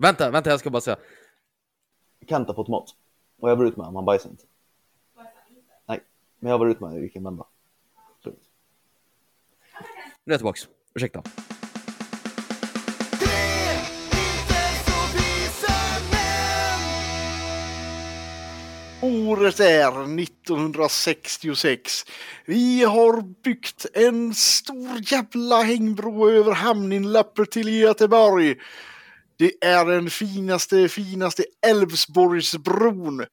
Vänta, vänta, jag ska bara säga. Kent har fått mat. Och jag var ute med honom, han bajsade inte. Nej, men jag var ute med honom, vi gick en vända. Nu är jag tillbaks. Ursäkta. Året är 1966. Vi har byggt en stor jävla hängbro över hamnen Lapper till Göteborg. Det är den finaste, finaste Älvsborgsbron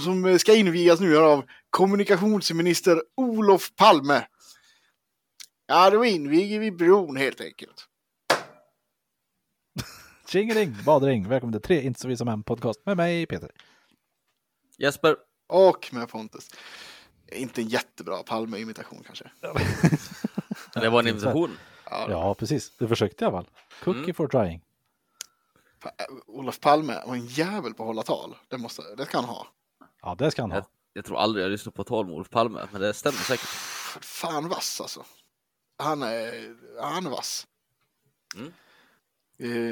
som ska invigas nu av kommunikationsminister Olof Palme. Ja, då inviger vi bron helt enkelt. Tjingeling, badring, välkommen till Tre inte så visa män podcast med mig Peter. Jesper. Och med Pontus. Inte en jättebra Palme-imitation kanske. Det var en invitation. Ja, precis. Du försökte alla fall. Cookie Mm. for trying. Olof Palme var en jävel på att hålla tal. Det, måste, det ska han ha. Ja, det ska han Jag, ha. jag tror aldrig jag lyssnat på tal med Olof Palme, men det stämmer säkert. Fan vass alltså. Han är, han är vass. Mm.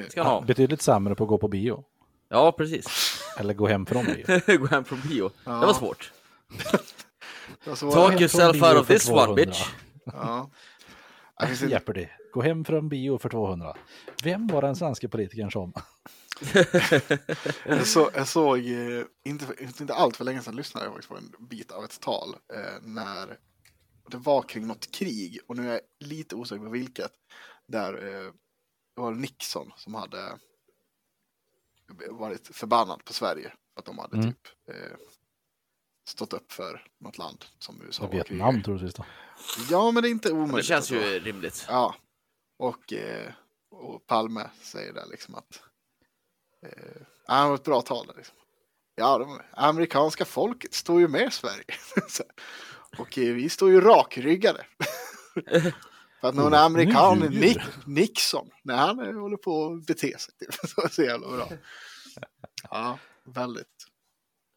Eh, Ska han ha. Betydligt sämre på att gå på bio. Ja, precis. Eller gå hem från bio. Gå hem från bio. Ja. Det var svårt. alltså, Talk yourself out of this one, 200. bitch. ja. Jeopardy. Gå hem från bio för 200. Vem var den svenska politikern som? Jag, så, jag såg, eh, inte, inte allt för länge sedan lyssnade jag faktiskt på en bit av ett tal eh, när det var kring något krig och nu är jag lite osäker på vilket. Där eh, det var Nixon som hade varit förbannad på Sverige för att de hade Mm. typ eh, stått upp för något land som USA var Vietnam krigare. troligtvis då. Ja, men det är inte Det omöjligt. känns att ju rimligt. Ja, och, eh, och Palme säger där liksom att eh, det var ett bra tal. där, Liksom. Ja, de amerikanska folket står ju med Sverige. Och eh, vi står ju rakryggade. För att någon Oh, amerikan, Nick. Nixon, när han eh, håller på att bete sig. Typ. Så så jävla bra. Ja, väldigt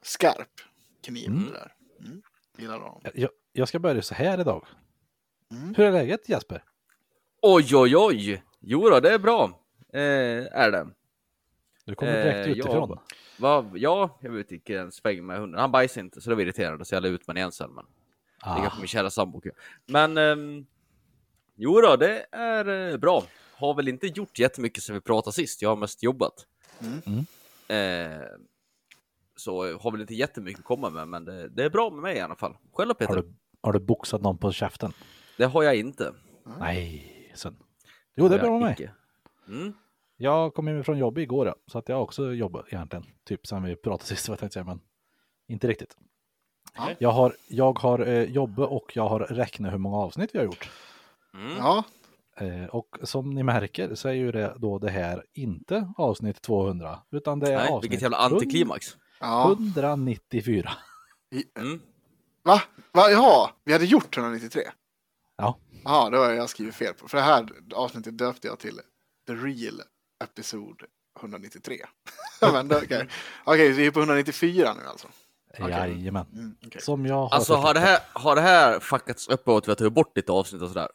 skarp kniv Mm. där. Mm. Gillar honom. Jag, jag ska börja så här idag. Mm. Hur är läget Jesper? Oj, oj, oj. Jo då, det är bra. Eh, är det. Du kommer direkt Eh, utifrån. ja. Va, ja, jag vet inte en sväng med hunden. Han bajsade inte, så det var irriterande, så jag la ut med igen sen. Men det Ah, kanske min kära sambo. Men ehm, jo då, det är eh, bra. Har väl inte gjort jättemycket sen vi pratade sist. Jag har mest jobbat. Mm. Mm. Eh, så har väl inte jättemycket att komma med, men det, det är bra med mig i alla fall. Själv Peter? har, du, har du boxat någon på käften? Det har jag inte. Nej, synd. Jo, det är bra med jag mig. icke. Mm. Jag kom hem från jobb igår, ja, så att jag har också jobbat egentligen. Typ sen vi pratade sist, vad jag säga, men inte riktigt. Ja. Jag har, jag har eh, jobbat och jag har räknat hur många avsnitt vi har gjort. Mm. Ja, Eh, och som ni märker så är ju det då det här inte avsnitt 200, utan det är Nej, avsnitt vilket jävla antiklimax. ja. 194. Mm. Va? Va? Jaha, vi hade gjort 193? Ja, Ja, det var jag skrivit fel på. För det här avsnittet döpte jag till The Real Episode 193. Ja, men då- Okej, Okej, så vi är på 194 nu alltså. Okej. jajamän. Mm, okej. Som jag har Alltså har det, här, har det här fuckats upp åt att vi har tagit bort lite avsnitt och sådär?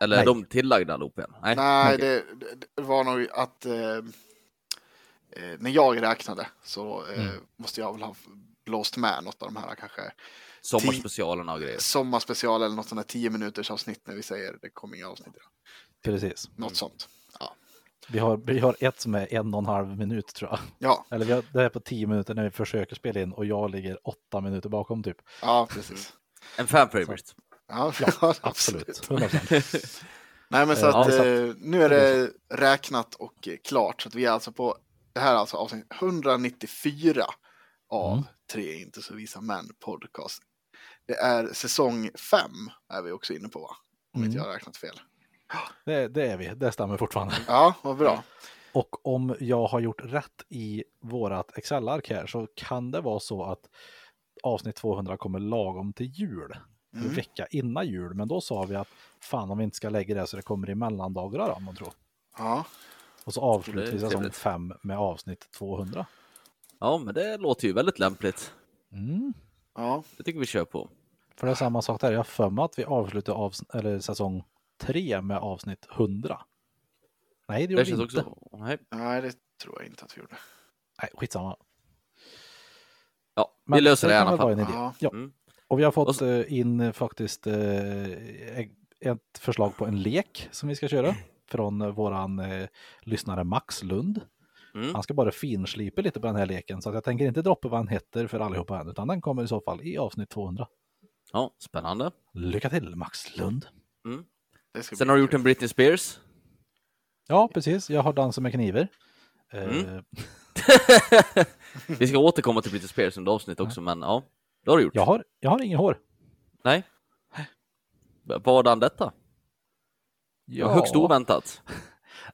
Eller Nej. är de tillagda allihop igen? Nej. Nej, okej. det, det- det var nog att eh, eh, när jag räknade så eh, Mm. måste jag väl ha blåst med något av de här kanske Sommarspecialerna och grejer. sommarspecial eller något sånt där 10 minuters avsnitt när vi säger det kommer inga avsnitt. idag. Precis. Något sånt. Ja. Vi har, vi har ett som är en och en halv minut tror jag. Ja, Eller vi har, det är på tio minuter när vi försöker spela in och jag ligger åtta minuter bakom typ. ja precis. En fan favorite. Ja, Ja, Absolut, 100%. Nej men så Ja, att så att- eh, nu är det räknat och eh, klart. Så att vi är alltså på, det här är alltså avsnitt 194 av Mm. Tre inte så visa män podcast. Det är säsong 5 är vi också inne på va? Om inte Mm. jag har räknat fel. Det, det är vi, det stämmer fortfarande. Ja, vad bra. Och om jag har gjort rätt i vårat Excel-ark här så kan det vara så att avsnitt 200 kommer lagom till jul. En Mm. vecka innan jul, men då sa vi att fan om vi inte ska lägga det så det kommer i mellandagar om man tror. Ja, Och så avslutar vi säsong trevligt. 5 med avsnitt 200. Ja, men det låter ju väldigt lämpligt. Mm. Ja, Det tycker vi kör på. För det är samma sak där, jag har för mig att vi avslutar avs- eller säsong 3 med avsnitt 100. Nej, det Det gjorde vi inte. också... Nej. nej det tror jag inte att vi gjorde. Nej, skitsamma. Ja, vi Men löser det i alla fall. en idé. Ja. Ja. Mm. Och vi har fått så- eh, in eh, faktiskt eh, ett förslag på en lek som vi ska köra från våran lyssnare Max Lund. Mm. Han ska bara finslipa lite på den här leken så att jag tänker inte droppa vad han heter för allihopa än utan den kommer i så fall i avsnitt 200. Ja, spännande. Lycka till Max Lund! Ska Sen har du gjort en Britney Spears. Ja, precis. Jag har dansat med knivar. Eh, Mm. Vi ska återkomma till Britney Spears under avsnitt också, men ja, det har du gjort. jag, har, jag har ingen hår. Nej. Vadan detta? Ja. Högst oväntat.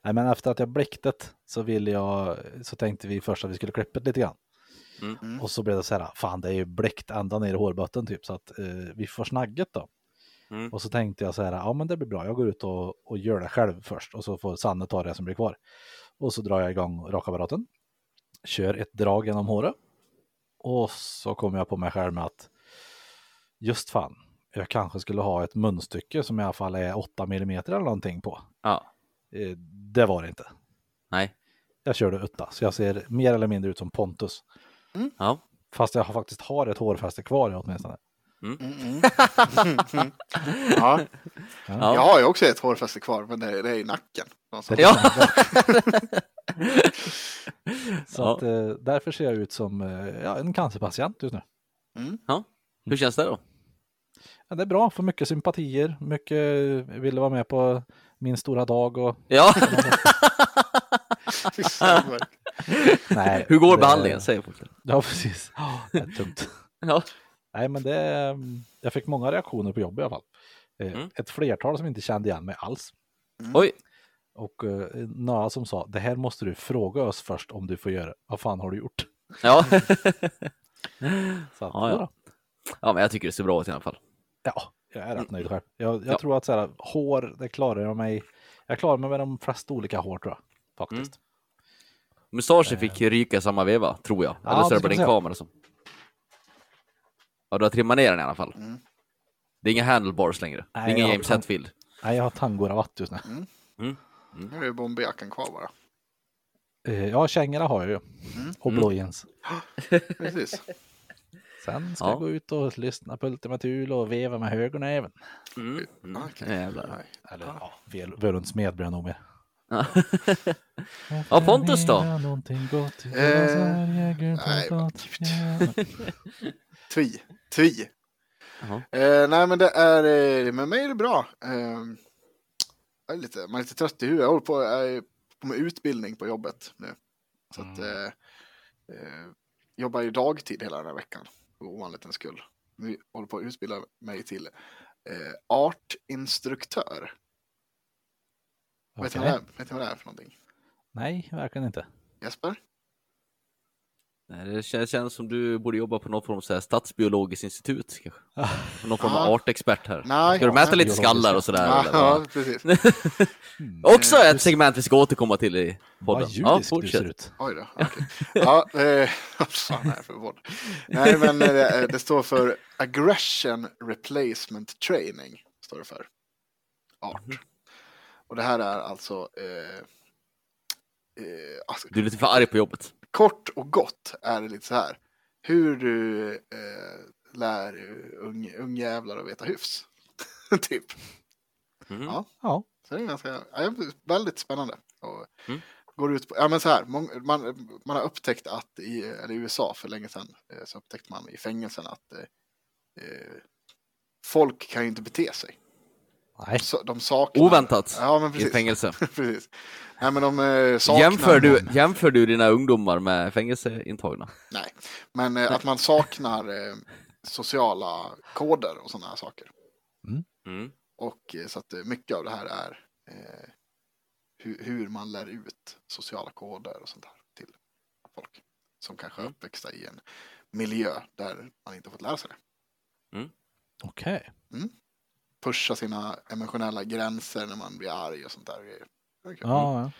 Nej, men efter att jag bläcktet så ville jag, så tänkte vi först att vi skulle klippa det lite grann. Mm. Mm. Och så blev det så här, fan det är ju bläckt ända ner i hårbotten typ, så att eh, vi får snagget då. Mm. Och så tänkte jag så här, ja men det blir bra, jag går ut och, och gör det själv först och så får Sanne ta det som blir kvar. Och så drar jag igång rakapparaten, kör ett drag genom håret och så kommer jag på mig själv med att just fan, jag kanske skulle ha ett munstycke som i alla fall är 8 mm eller någonting på. Ja, Det var det inte. nej. Jag körde utta, så jag ser mer eller mindre ut som Pontus. Ja. Fast jag har faktiskt har ett hårfäste kvar åtminstone. Mm, mm. ja. Ja. Jag har ju också ett hårfäste kvar, men det, det är i nacken. någonstans. Ja. Så Ja. att, eh, därför ser jag ut som eh, ja, en cancerpatient just nu. Hur känns det då? Ja, det är bra, får mycket sympatier, mycket ville vara med på min stora dag och Ja, nej. hur går det- behandlingen? Säger folk. Ja, precis. Ja, det är tungt. Ja. Nej, men det, mm, jag fick många reaktioner på jobbet i alla fall. Eh, Mm. Ett flertal som inte kände igen mig alls. Oj, Och uh, några som sa, det här måste du fråga oss först om du får göra. Vad fan har du gjort? ja. Så ja, ja. ja, men jag tycker det ser bra ut i alla fall. ja, jag är rätt nöjd själv. Jag, jag Ja. tror att så här, hår, det klarar jag mig. Jag klarar mig med de flesta olika hår tror jag. Faktiskt. Mustaschen fick ryka i samma veva, tror jag. Ja, Eller så det är det bara din kamera som... Ja, du har trimmat ner den i alla fall. Mm. Det är inga handlebars längre. det är Nej, ingen jag- James Hetfield. Nej, jag har tangorabatt just nu. Nu är det bomberjackan kvar bara. Eh, ja, kängorna har jag ju. Mm. Och blåjeans. Precis. Sen ska Ja. jag gå ut och lyssna på Ultima Thule och veva med högernäven. Mm. Mm. Okej. Jävlar. Eller ja, Vel- Völunds med blir jag nog mer. Ja. Ja, Pontus då? Någonting gott i Eh. Ja. Tvi. Tvi. Eh, nej men det är, eh, med mig är det bra. Jag är lite, man är lite trött i huvudet. Jag håller på, jag är på med utbildning på jobbet nu. Så att, eh, eh, jobbar ju dagtid hela den här veckan. Ovanlighetens skull. Vi håller på att utbilda mig till eh, artinstruktör. Vet ni vad det är- vet ni vad det är för någonting? Nej, verkligen inte. Jesper? Nej, Det känns, känns som du borde jobba på något form av så här statsbiologiskt institut. Kanske. Någon form av Ja. artexpert här. Nej. Ska du mäta lite skallar och sådär? Ja, ja, precis. Också ett segment vi ska återkomma till i podden. Vad Ja, judisk du ser ut. Oj då, okej. Ja, eh, vad fan är det för podd? Nej, men eh, det, det står för Aggression Replacement Training. Står det för. Art. Och det här är alltså, eh, eh, alltså Du är lite för arg på jobbet. Kort och gott är det lite så här. Hur du eh, lär ung, ungjävlar att veta hyfs. typ. Mm. Ja. Ja, Så det är ganska, ja, väldigt spännande. Och Mm. går ut på, ja men så här, mång- man, man har upptäckt att i, eller i USA för länge sedan eh, så upptäckte man i fängelsen att eh, eh, folk kan ju inte bete sig. nej. Så, de saknar... Oväntat Ja men i precis. fängelse. precis. Nej men de eh, saknar... Jämför du, jämför du dina ungdomar med fängelseintagna? Nej, men eh, att man saknar eh, sociala koder och sådana här saker. Mm. Och eh, så att mycket av det här är eh, hur, hur man lär ut sociala koder och sånt här till folk som kanske är uppväxta i en miljö där man inte fått lära sig det. Okej. Pusha sina emotionella gränser när man blir arg och sånt där. Det är kul. Ja, ja.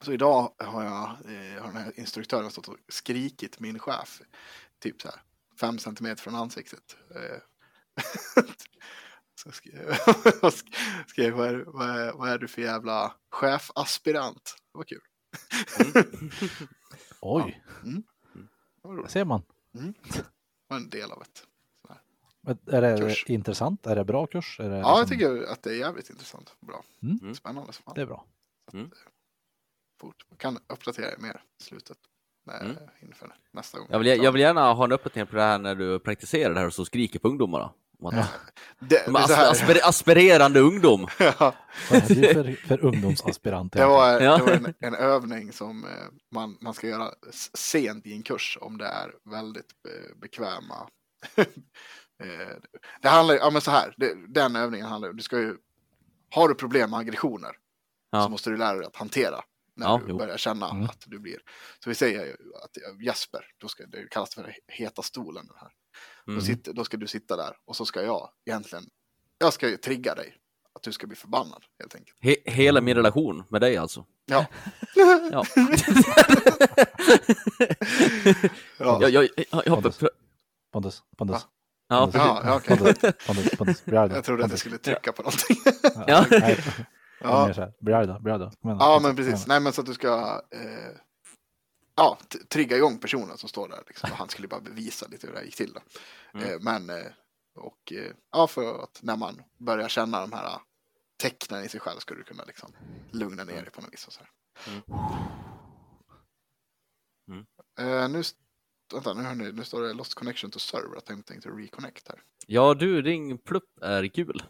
Så idag har jag, eh, har den här instruktören stått och skrikit min chef typ så här fem centimeter från ansiktet. Eh, så skrev jag, skrev, vad, är, vad, är, vad är du för jävla chefaspirant? Det var kul. Oj, Det var roligt. det ser man. Det var en del av ett. Är det Kurs. intressant? Är det bra kurs? Är det Ja, jag liksom- tycker att det är jävligt intressant. Bra. Mm. Spännande som fan. Det är bra. Fort. Jag kan uppdatera er mer i slutet. När, Mm. Inför nästa gång. Jag vill, jag vill gärna ha en uppdatering på det här när du praktiserar det här och så skriker på ungdomarna. Om att Ja. Det, det, de asper, aspirerande ungdom. Ja, Vad är för, för ungdomsaspirant? det var, Ja. det var en, en övning som eh, man, man ska göra sent i en kurs om det är väldigt eh, bekväma. Eh, det handlar ju, ja men så här, det, den övningen handlar ju, du ska ju, har du problem med aggressioner Ja. så måste du lära dig att hantera när Ja, du jo. börjar känna Mm. att du blir, så vi säger ju att Jesper, då ska, det kallas för heta stolen. Den här. Mm. Då, sitter, då ska du sitta där och så ska jag egentligen, jag ska ju trigga dig. Att du ska bli förbannad helt enkelt. He, hela min relation med dig alltså. Ja. Ja. Ja. jag, jag, jag, jag, Pontus. Pontus, Pontus. Ja, Ja. Pontus, Pontus, då. Jag trodde att jag skulle trycka på någonting. Ja. Nej, Ja. igen då, Ja, men precis. Nej, men så att du ska eh, ja, trigga igång personen som står där. Liksom. Han skulle bara bevisa lite hur det här gick till. Då. Mm. Eh, men, eh, och eh, ja, för att när man börjar känna de här eh, tecknen i sig själv ska du kunna liksom lugna ner dig på något vis. Och så här. Mm. Eh, nu, vänta, nu, hör ni, nu står det Lost Connection to Server, attempting to reconnect här. ja du, din plupp är gul.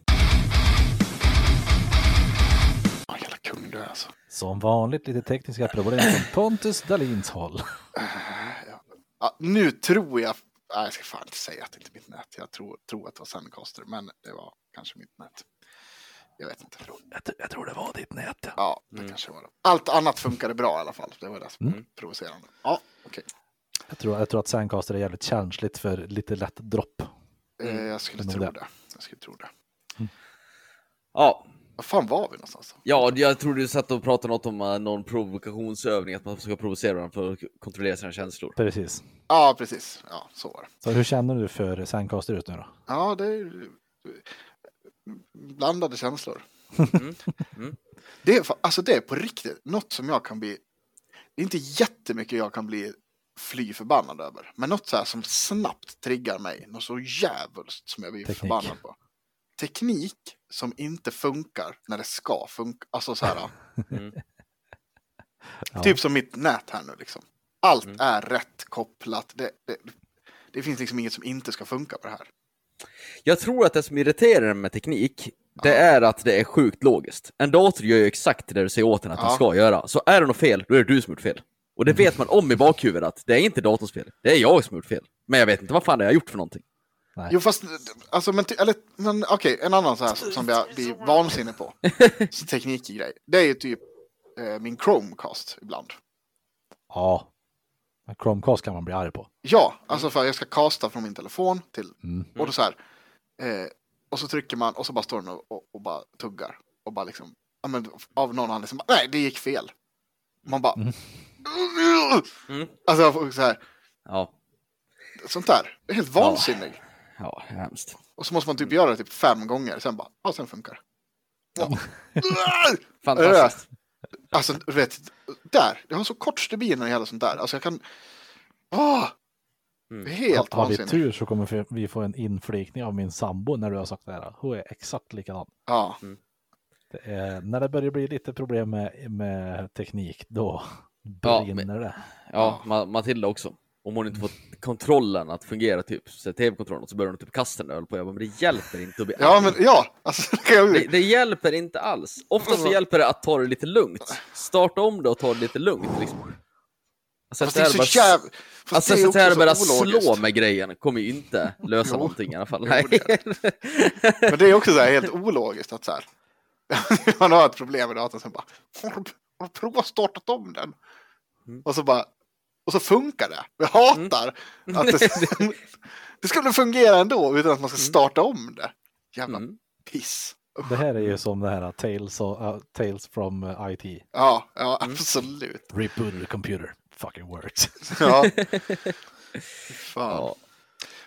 Åh, jävla kung du är alltså. Som vanligt lite tekniska problem från Pontus Dahlins håll. Ja. Ja, nu tror jag, nej, jag ska fan inte säga att det inte är mitt nät. Jag tror, tror att det var Sandcaster, men det var kanske mitt nät. Jag vet inte. Jag, jag tror det var ditt nät. ja. Ja, det Mm. kanske var det. Allt annat funkade bra i alla fall. Det var det som Mm. provocerande. Ja, okej. Jag, tror, jag tror att Sandcaster är jävligt känsligt för lite lätt dropp. Eh, Mm. Jag skulle Det tro nog det. Jag skulle tro det. Ja, Var fan var vi någonstans? ja, jag tror du satt och pratade något om uh, någon provokationsövning, att man ska provocera varandra för att kontrollera sina känslor. Precis. Ja, precis. Ja, så var det. Så hur känner du för Sandcaster just nu då? Ja, det är blandade känslor. Mm. Mm. Det är, alltså det är på riktigt något som jag kan bli, det är inte jättemycket jag kan bli fly förbannad över, men något så här som snabbt triggar mig, något så jävulst som jag blir Teknik. förbannad på. Teknik som inte funkar när det ska funka, alltså så här, Mm. Ja. typ som mitt nät här nu liksom. Allt Mm. är rätt kopplat, det, det, det finns liksom inget som inte ska funka på det här. Jag tror att det som irriterar med teknik, det är att det är sjukt logiskt. En dator gör ju exakt det du säger åt den att den Ja. ska göra. Så är det något fel, då är det du som gjort fel. Och det vet man om i bakhuvudet att det är inte datorns fel, det är jag som gjort fel. Men jag vet inte vad fan det är jag har gjort för någonting. Nej. Jo fast, alltså men, eller, men okej, en annan så här som, jag blir vansinnig på, så teknikig grej, det är ju typ eh, min Chromecast ibland. Ja. Men Chromecast kan man bli arg på. Ja, alltså för jag ska kasta från min telefon till, Mm. och då så här, eh, och så trycker man och så bara står den och, och, och bara tuggar. Och bara liksom, ja men av någon anledning, bara, nej det gick fel. Man bara, Mm. Mm. alltså jag får så här, Ja, sånt där, det är helt vansinnig. ja, hemskt. Och så måste man typ göra det typ fem gånger, sen bara, ja sen funkar det. Ja. Fantastiskt. Alltså, du vet, där, jag har så kort stubin när det gäller sånt där. Alltså jag kan, åh, Mm. det är helt Har vi tur så kommer vi få en inflikning av min sambo när du har sagt det här. Hon är exakt likadan. Ja, Det är, när det börjar bli lite problem med, med teknik, då Ja, brinner det. Ja, Ma Matilda också. Om hon inte fått kontrollen att fungera, typ så tv-kontrollen, så börjar hon typ kasta den öl på. Jag bara, men det hjälper inte att bli ja men ja, alltså det det, det hjälper inte alls. Ofta så hjälper det att ta det lite lugnt. Starta om det och ta det lite lugnt. Liksom. Alltså, Fast att det är bara- så jävla... Alltså Fast det är så att också här så bara ologiskt. slå med grejen kommer ju inte lösa Jo. någonting i alla fall. Jo, Nej. det Men det är också så här helt ologiskt att så här. Man har ett problem med datorn, sen bara, har du provat startat om den? Mm. Och så bara, och så funkar det. Jag hatar att det, det skulle fungera ändå utan att man ska starta om det. Jävla Mm. piss. Det här är ju som det här Tales, och, uh, Tales from uh, IT. Ja, ja Mm. absolut. Rebooted the computer. Fucking works. Ja. Fan. Ja.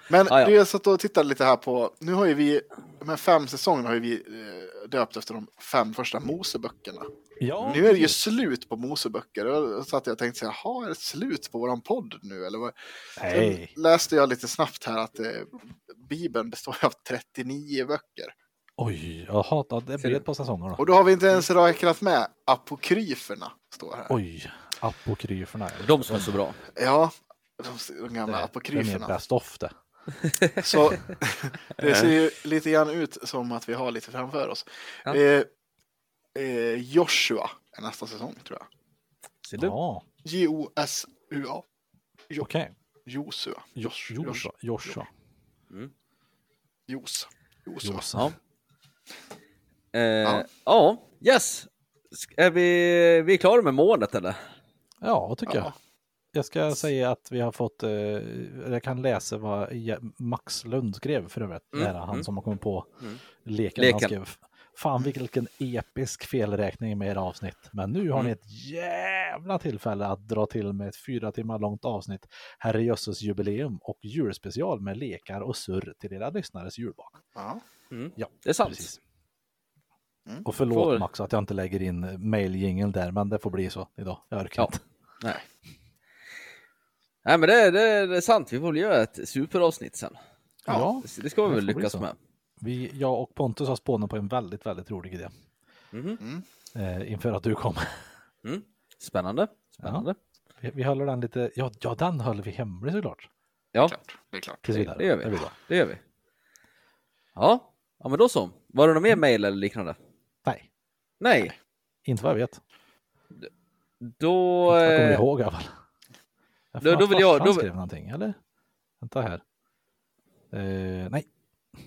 Men Ah, ja. det jag satt och tittade lite här på, nu har ju vi, de här fem säsongerna har ju vi eh, döpt efter de fem första Moseböckerna. Ja, Nu är det ju slut på Moseböcker. Och Så att jag tänkte säga, jaha, är det slut på våran podd nu? Eller vad? Nej. Sen läste jag lite snabbt här att eh, Bibeln består av 39 böcker. Oj, jaha, ja, det blir ett par säsonger då. Och då har vi inte ens räknat med apokryferna, står här. Oj, apokryferna. ja. De som är så bra. Ja, de, de gamla Det, det är mer apokryferna. best of det. Så det ser ju lite grann ut som att vi har lite framför oss. Ja. Eh, eh, Joshua är nästa säsong, tror jag. Ser du? Ja, J-O-S-U-A. Jo- okej. Josua. Josh, Joshua. Joshua. Jos. Josua. Joshua. Ja. Eh, ja. yes. Sk- Är vi, vi är klara med målet eller? Ja, tycker jag. Ja. Jag ska säga att vi har fått, eh, jag kan läsa vad Max Lund skrev för övrigt. Mm, Det är han mm. som har kommit på Mm. leken. Leken. Han skrev, fan vilken episk felräkning med era avsnitt. Men nu har Mm. ni ett jävla tillfälle att dra till med ett fyra timmar långt avsnitt, Herrejösses jubileum och julspecial med lekar och surr till era lyssnares julbak. Ja. Mm. Ja, Det är sant. precis. Mm. Och förlåt Får- Max att jag inte lägger in mailjingeln där, men det får bli så idag. Jag orkar Ja. inte. Nej. Nej men det, det, det är sant, vi får väl göra ett superavsnitt sen. Ja, Det, det ska vi väl lyckas så. med. Vi, jag och Pontus har spånat på en väldigt, väldigt rolig idé. Mhm. Eh, inför att du kom. Mm. Spännande. Spännande. Vi, vi håller den lite, ja, ja den håller vi hemlig såklart. Ja, Klart. Det är klart. Tills det, vidare. det gör vi. Det gör vi. Ja, ja men då så. Var det något mer mail eller liknande? Nej, Nej, inte vad jag vet. då... jag kommer eh, ihåg i alla fall. Jag då- då vill jag- då- skrev någonting, eller? Vänta här. Eh, nej.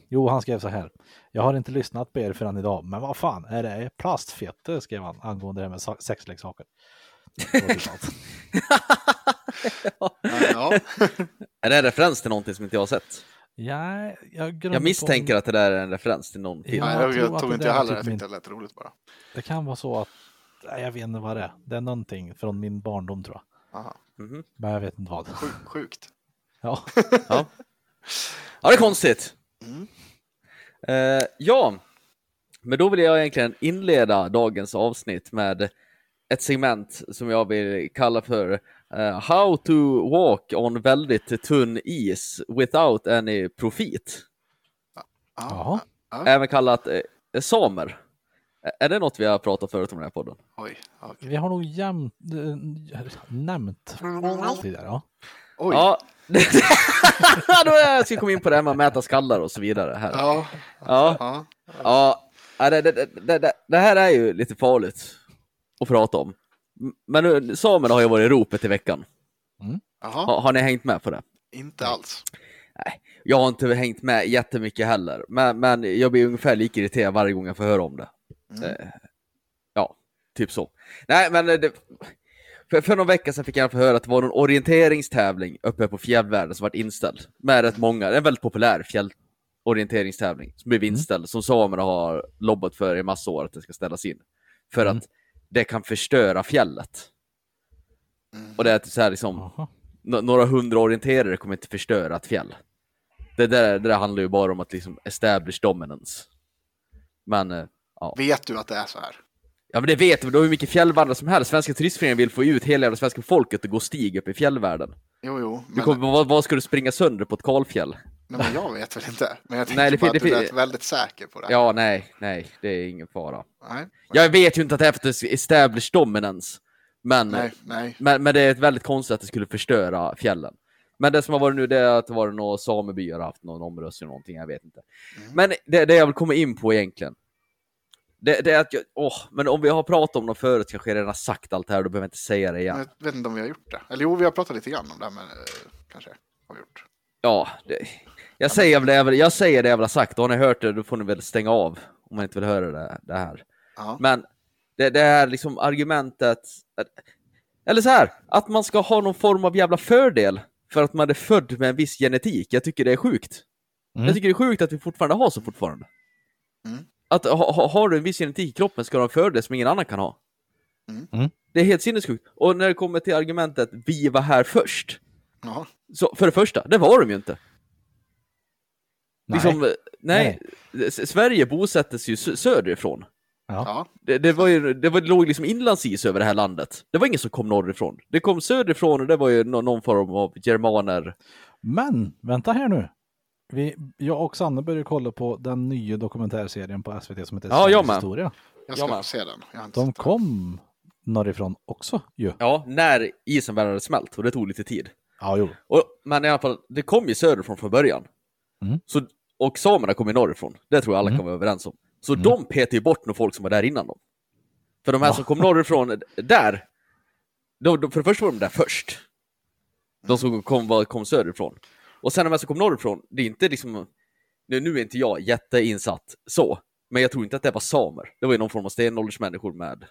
Jo, han skrev så här. Jag har inte lyssnat på er förrän idag, men vad fan är det? Plastfette skrev han angående det här med sa- sexleksaker. Allt. Ja, Är det en referens till någonting som inte jag har sett? ja, jag, Jag på- misstänker att det där är en referens till någon film. Ja, Nej, jag jag, tror jag att tog det inte jag är heller, typ jag min- tyckte det lät roligt bara. Det kan vara så att, nej, jag vet inte vad det är. Det är någonting från min barndom tror jag. Aha. Mhm. Men jag vet inte vad. Sjuk- Sjukt. Ja, Ja. ja, det är konstigt. Mm. Eh, ja, men då vill jag egentligen inleda dagens avsnitt med ett segment som jag vill kalla för eh, How to walk on väldigt tunn is without any profit. Jaha. Ja. Även kallat eh, samer. Är det något vi har pratat förut om den här podden? Oj. ja. vi har nog jämt, äh, nämnt tidigare. Ja. Oj. Ja, då jag ska komma in på det här med att mäta skallar och så vidare här. Ja. Ja. ja. Ja, det, det, det, det, här är ju lite farligt att prata om. Men nu, samerna har ju varit i ropet i veckan. Jaha. Har, har ni hängt med på det? Inte alls. Jag har inte hängt med jättemycket heller, men, men jag blir ungefär lika irriterad varje gång jag får höra om det. Mm. Eh, ja, typ så. Nej, men det, för, för någon vecka sedan fick jag få höra att det var någon orienteringstävling uppe på fjällvärlden som varit inställd. Med rätt många, en väldigt populär fjällorienteringstävling som blev inställd, som samerna har lobbat för i massa år att det ska ställas in. För Mm. att det kan förstöra fjället. Mm. Och det är så här liksom, några hundra orienterare kommer inte förstöra ett fjäll. Det där, det där handlar ju bara om att liksom establish dominance. Men, eh, ja. Vet du att det är så här? Ja men det vet du, du har hur mycket fjällvandrare som helst. Svenska turistföreningen vill få ut hela jävla svenska folket att gå stig upp i fjällvärlden. Jo, jo. Du Men, kommer, vad, vad ska du springa sönder på ett kalfjäll? nej, men jag vet väl inte. Men jag tänker Nej, det bara att du lät väldigt säker på det. Ja, nej, nej, det är ingen fara. Nej, Jag vet ju inte att det är för att establish dominance. Men, nej, nej. men, men det är väldigt konstigt att det skulle förstöra fjällen. Men det som har varit nu det är att det var några samebyar har haft någon omröstning eller någonting, jag vet inte. Mm. Men det, det jag vill komma in på egentligen. Det, det är att jag, åh, men om vi har pratat om det förut kanske jag redan har sagt allt det här, då behöver jag inte säga det igen. Jag vet inte om vi har gjort det. Eller jo, vi har pratat lite grann om det, men eh, kanske har vi gjort. Ja, det, jag, säger det, jag, vill- jag säger det jag vill ha sagt, och har ni hört det då får ni väl stänga av om man inte vill höra det, det här. Ja. Men det, det är liksom argumentet, att- eller så här, att man ska ha någon form av jävla fördel för att man är född med en viss genetik. Jag tycker det är sjukt. Mm. Jag tycker det är sjukt att vi fortfarande har så fortfarande. Mm. Att ha, ha, har du en viss genetik i kroppen ska du ha en fördel som ingen annan kan ha. Mm. Mm. Det är helt sinnessjukt. Och när det kommer till argumentet vi var här först. Ja. Så för det första, det var de ju inte. Nej. Liksom, nej, S- Sverige bosättes ju sö- söderifrån. Ja. Det, det, var ju, det var, det låg liksom inlandsis över det här landet. Det var ingen som kom norrifrån. Det kom söderifrån och det var ju nå- någon form av germaner. Men vänta här nu. Vi, jag och Sanne började kolla på den nya dokumentärserien på SVT som heter Ja, jag Sveriges med. historia. Jag ska Ja, men. se den. Jag De kom norrifrån också ju. Ja, när isen väl hade smält och det tog lite tid. Ja, jo. Och, men i alla fall, det kom ju söderifrån från början. Mm. Så, och samerna kom ju norrifrån. Det tror jag alla Mm. kan vara överens om. Så Mm. de petade ju bort några folk som var där innan dem. För de här Va? som kom norrifrån, där, de, de, för det första var de där först. De som kom, var, kom söderifrån. Och sen de här som kom norrifrån, det är inte liksom, nu, nu är inte jag jätteinsatt så, men jag tror inte att det var samer. Det var ju någon form av stenåldersmänniskor med,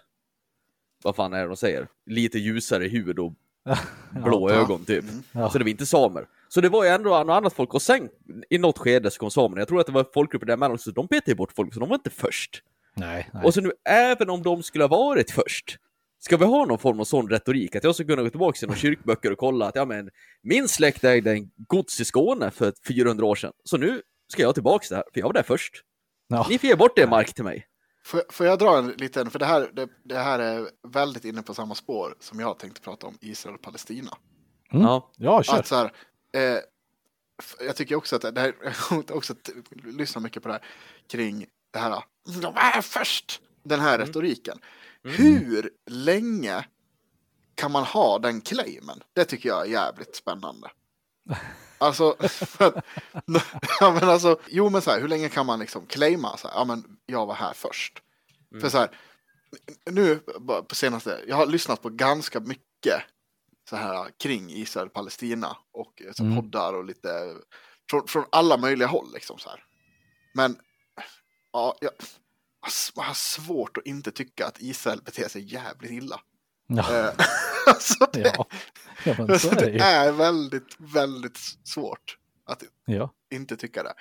vad fan är det de säger, lite ljusare hud och blå Ja. ögon typ. Ja. Så det var inte samer. Så det var ju ändå något annat folk och sen i något skede så kom samerna. Jag tror att det var folkgrupper däremellan också, de petade bort folk så de var inte först. Nej, nej. Och så nu även om de skulle ha varit först, ska vi ha någon form av sån retorik att jag ska kunna gå tillbaka till några kyrkböcker och kolla att ja men min släkt ägde en gods i Skåne för 400 år sedan, så nu ska jag tillbaka här, för jag var där först. Ja. Ni får ge bort det mark till mig. Får, får jag dra en liten, för det här, det, det här är väldigt inne på samma spår som jag tänkte prata om Israel och Palestina. Mm. Ja. Ja, kör. Att så här, eh, jag tycker också att det här, jag också lyssnat mycket på det här kring det här, de är först, den här retoriken. Hur länge kan man ha den claimen? Det tycker jag är jävligt spännande. Alltså, att- ja, men alltså, jo men så här, hur länge kan man liksom claima så här, ja men jag var här först. För så här, nu på senaste, jag har lyssnat på ganska mycket så här kring Israel och Palestina och eh, så Mm. poddar och lite från, från alla möjliga håll liksom så här. Men ja, jag jag har svårt att inte tycka att Israel beter sig jävligt illa. Ja, alltså det, ja. ja men så är det väldigt, väldigt svårt att Ja. inte tycka det.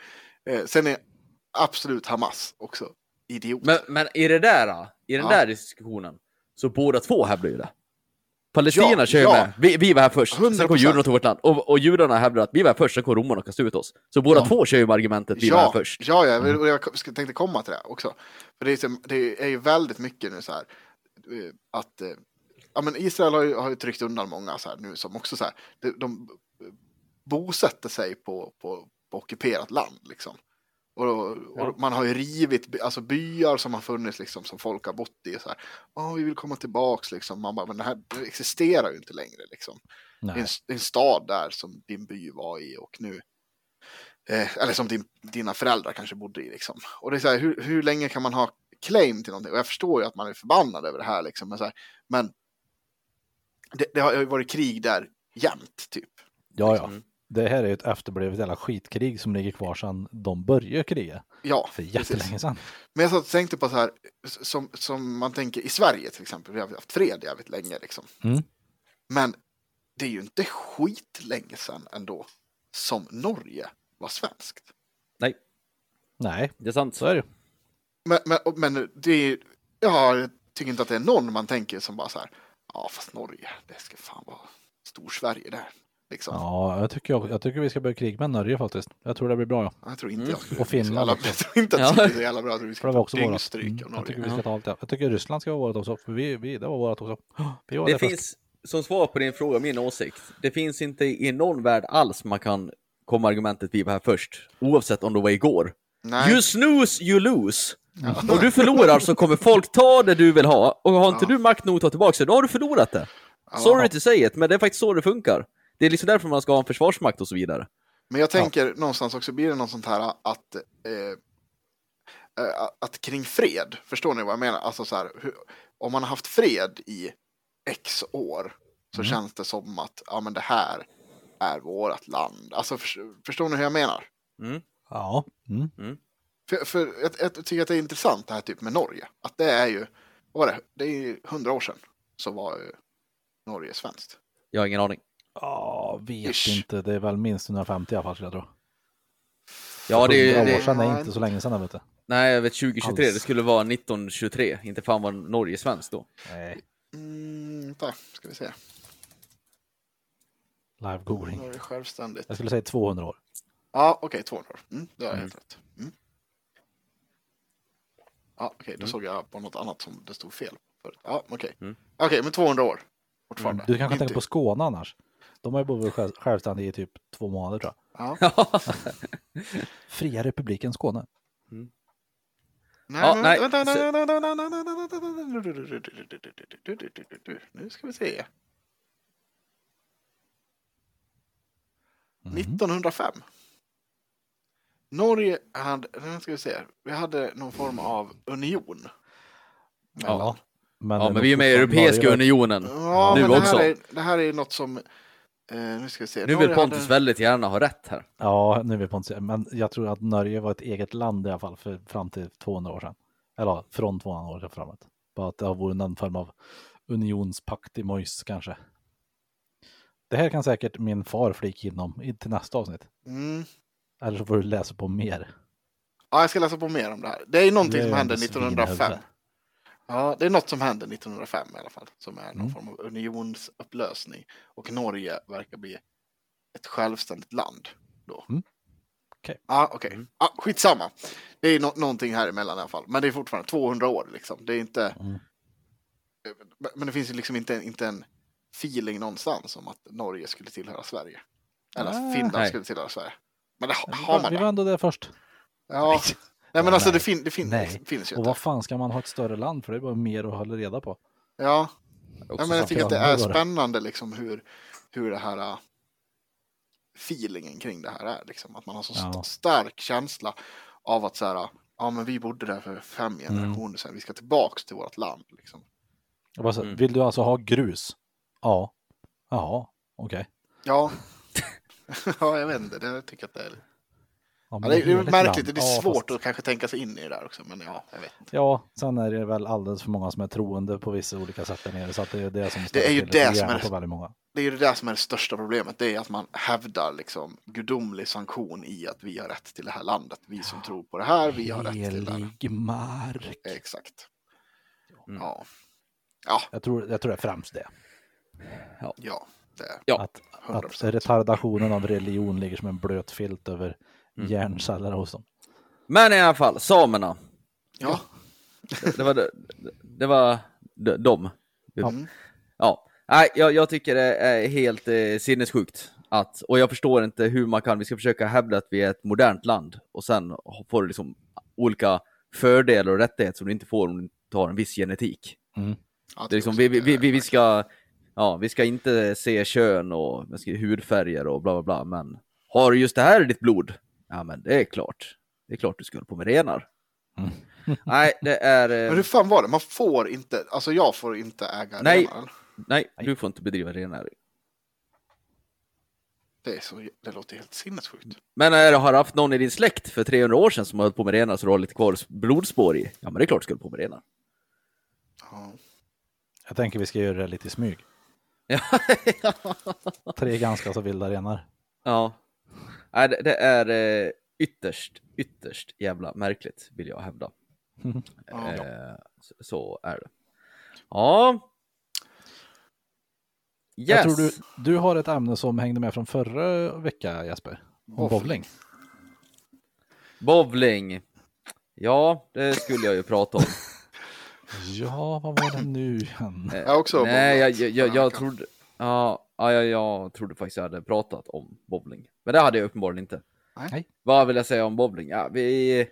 Eh, sen är absolut Hamas också idiot. Men, men i det där, i den Ja. där diskussionen, så båda två hävdar ju det. Palestina Ja, kör ju ja. med, vi, vi var här först, sen 100%. kom judarna och tog vårt land. Och, och judarna hävdar att vi var här först, sen kom romarna och kastade ut oss. Så båda Ja. två kör ju med argumentet vi var här ja, först. ja, ja, och jag tänkte komma till det också. För det är, det är ju väldigt mycket nu så här eh, att eh, ja, men Israel har ju, har ju tryckt undan många så här nu som också så här, de, de bosätter sig på, på, på ockuperat land liksom. Och, och Ja. man har ju rivit alltså byar som har funnits liksom som folk har bott i. Så här, "Åh, vi vill komma tillbaks liksom. Man bara, men det här det existerar ju inte längre liksom. Det är, en, det är en stad där som din by var i och nu eh, eller som din, dina föräldrar kanske bodde i liksom. Och det är så här, hur, hur länge kan man ha claim till någonting? Och jag förstår ju att man är förbannad över det här liksom, men, så här, men det, det har ju varit krig där jämt typ. Ja, ja. Det här är ju ett efterblivet jävla skitkrig som ligger kvar sedan de började kriga. Ja, För jättelänge sedan. Men jag satt och tänkte på så här, som, som man tänker i Sverige till exempel, vi har haft fred jävligt länge liksom. Mm. Men det är ju inte skitlänge sedan ändå som Norge var svenskt. Nej, Nej, det är sant. så är det. Men, men, men det är, ja, jag tycker inte att det är någon man tänker som bara så här, ja fast Norge, det ska fan vara Storsverige där. Liksom. Ja, jag tycker, jag, tycker vi ska börja kriga med Norge faktiskt. Jag tror det blir bra. Ja. Jag tror inte Mm. jag skulle Och Finland jävla, också. Jag tror inte att Ja. det skulle bli så jävla bra. Jag tror vi ska det var få också vårat. dyngstryk Mm, av jag tycker vi ska ta allt det. Jag tycker Ryssland ska vara vårat också. För vi, vi, det var vårat också. Vi var Det det först. finns, som svar på din fråga, min åsikt, det finns inte i någon värld alls man kan komma argumentet vi var här först, oavsett om det var igår. Nej, You snooze, you lose. Om du förlorar så kommer folk ta det du vill ha, och har inte Ja. du makt nog att ta tillbaka det, då har du förlorat det. Ja. Sorry to say it, men det är faktiskt så det funkar. Det är liksom därför man ska ha en försvarsmakt och så vidare. Men jag tänker någonstans också, blir det något sånt här att, eh, eh, att kring fred, förstår ni vad jag menar? Alltså så här, hur, om man har haft fred i x år så Mm. känns det som att ja, men det här är vårt land. Alltså för, förstår ni hur jag menar? Mm. Ja. Mm. För, för jag, jag tycker att det är intressant det här typ med Norge. Att det är ju, vad var det, det är ju hundra år sedan så var ju Norge svenskt. Jag har ingen aning. Ja, vet Ish. inte. Det är väl minst 150 i alla fall skulle jag tro. Ja, det, är- 100 år det, sedan är Nej. inte så länge sedan, vet du. nej, jag vet 2023, Alls. det skulle vara 1923, inte fan var Norge svenskt då. Nej. Mm, vänta, ska vi se. Live googling. Norge självständigt. Jag skulle säga 200 år. Ja, okej, 200 år. Mm, det har jag Mm. helt rätt. Mm. Ja, okej, då såg jag på något annat som det stod fel förut. Ja, okej. Mm. Okej, men 200 år. Fortfarande. Du kanske tänker på Skåne annars. De har ju varit själv- självständiga i typ två månader tror jag. Ja. Fria republiken Skåne. Nej, Ja, nej, vänta, vänta, vänta. Nu ska vi se. Mhm. 1905. Norge hade, nu ska vi se, vi hade någon form av union. Ja. Men, Ja, det men vi är med i Europeiska Norge- unionen. Ja, Nu men det också. här, är, det här är något som, eh, nu ska vi se. Nu vill Pontus hade- väldigt gärna ha rätt här. Ja, nu är vi på en Men jag tror att Norge var ett eget land i alla fall för, fram till 200 år sedan. Eller från 200 år sedan framåt. Bara att det har varit någon form av unionspakt i Mojs kanske. Det här kan säkert min far flika in om i- till nästa avsnitt. Mm. Eller så får du läsa på mer. Ja, jag ska läsa på mer om det här. Det är någonting Det är som ju hände ändå 1905. Ja, det är något som hände 1905 i alla fall. Som är någon Mm. form av unionsupplösning. Och Norge verkar bli ett självständigt land då. Mm. Okej. Ja, okej. Mm. Ja, skitsamma. Det är nå- någonting här emellan i alla fall. Men det är fortfarande 200 år liksom. Det är inte... Mm. Men- det finns ju liksom inte, inte en feeling någonstans om att Norge skulle tillhöra Sverige. Eller att Ah. Finland Nej. skulle tillhöra Sverige. Men det har man vi var ändå där först. Ja. Nej men alltså Nej. det, fin, det fin, Nej. finns ju Och vad fan ska man ha ett större land för? Det är bara mer att hålla reda på. Ja. Ja, men jag tycker att det är spännande liksom hur, hur det här äh, feelingen kring det här är. Liksom. Att man har så st- Ja. stark känsla av att så här, ja men vi bodde där för fem Mm. generationer sedan, vi ska tillbaks till vårt land. Liksom. Jag bara så, Mm. Vill du alltså ha grus? Ja. Jaha, okej. Ja. ja, jag vet inte, det jag tycker att det är, Ja, ja, men det är, det är märkligt, land. det är Ja, svårt fast- att kanske tänka sig in i det där också, men ja, jag vet inte. Ja, sen är det väl alldeles för många som är troende på vissa olika sätt där nere. Så att det är det som Det är ju det som är- på väldigt många. Det är ju det där som är det största problemet, det är att man hävdar liksom gudomlig sanktion i att vi har rätt till det här landet. Vi som tror på det här, vi har rätt till det här. Helig mark. Exakt. Mm. Ja. Jag tror, jag tror det är främst det. Ja, det är Ja. Att, 100%. att retardationen av religion ligger som en blöt filt över Mm. hjärnceller hos dem. Men i alla fall, samerna. Ja. Det, det var, det, det var de. de. Mm. Ja, nej, jag, jag tycker det är helt eh, sinnessjukt. Att, och jag förstår inte hur man kan, vi ska försöka hävda att vi är ett modernt land och sen får du liksom olika fördelar och rättigheter som du inte får om du inte har en viss genetik. Ja, Det är liksom, vi, vi, vi, vi, ska, ja, vi ska inte se kön och hudfärger och bla bla bla, men har du just det här i ditt blod? Ja, men det är klart. Det är klart du ska hålla på med renar. Mm. Nej, det är... eh, Men hur fan var det? Man får inte, alltså jag får inte äga Nej. renar? Nej, du får inte bedriva rennäring. Det, är så, det låter helt sinnessjukt. Men är, har du haft någon i din släkt för 300 år sedan som har hållit på med renar så du har lite kvar blodspår i? Ja, men det är klart du ska hålla på med renar. Ja. Jag tänker vi ska göra det lite i smyg. Ja. Tre ganska så vilda renar. ja. Nej, det, det är eh, ytterst, ytterst jävla märkligt, vill jag hävda. Ja. Eh, så, så är det. Ja. Yes. Jag tror du, du har ett ämne som hängde med från förra vecka Jesper. Om bowling. Bowling. Ja, det skulle jag ju prata om. Ja, vad var det nu igen? Eh, Jag också Nej, jag, jag, jag, jag veckan. trodde... Ja, ja, jag, jag trodde faktiskt jag hade pratat om bowling. Men det hade jag uppenbarligen inte. Nej. Vad vill jag säga om bowling? Ja, vi,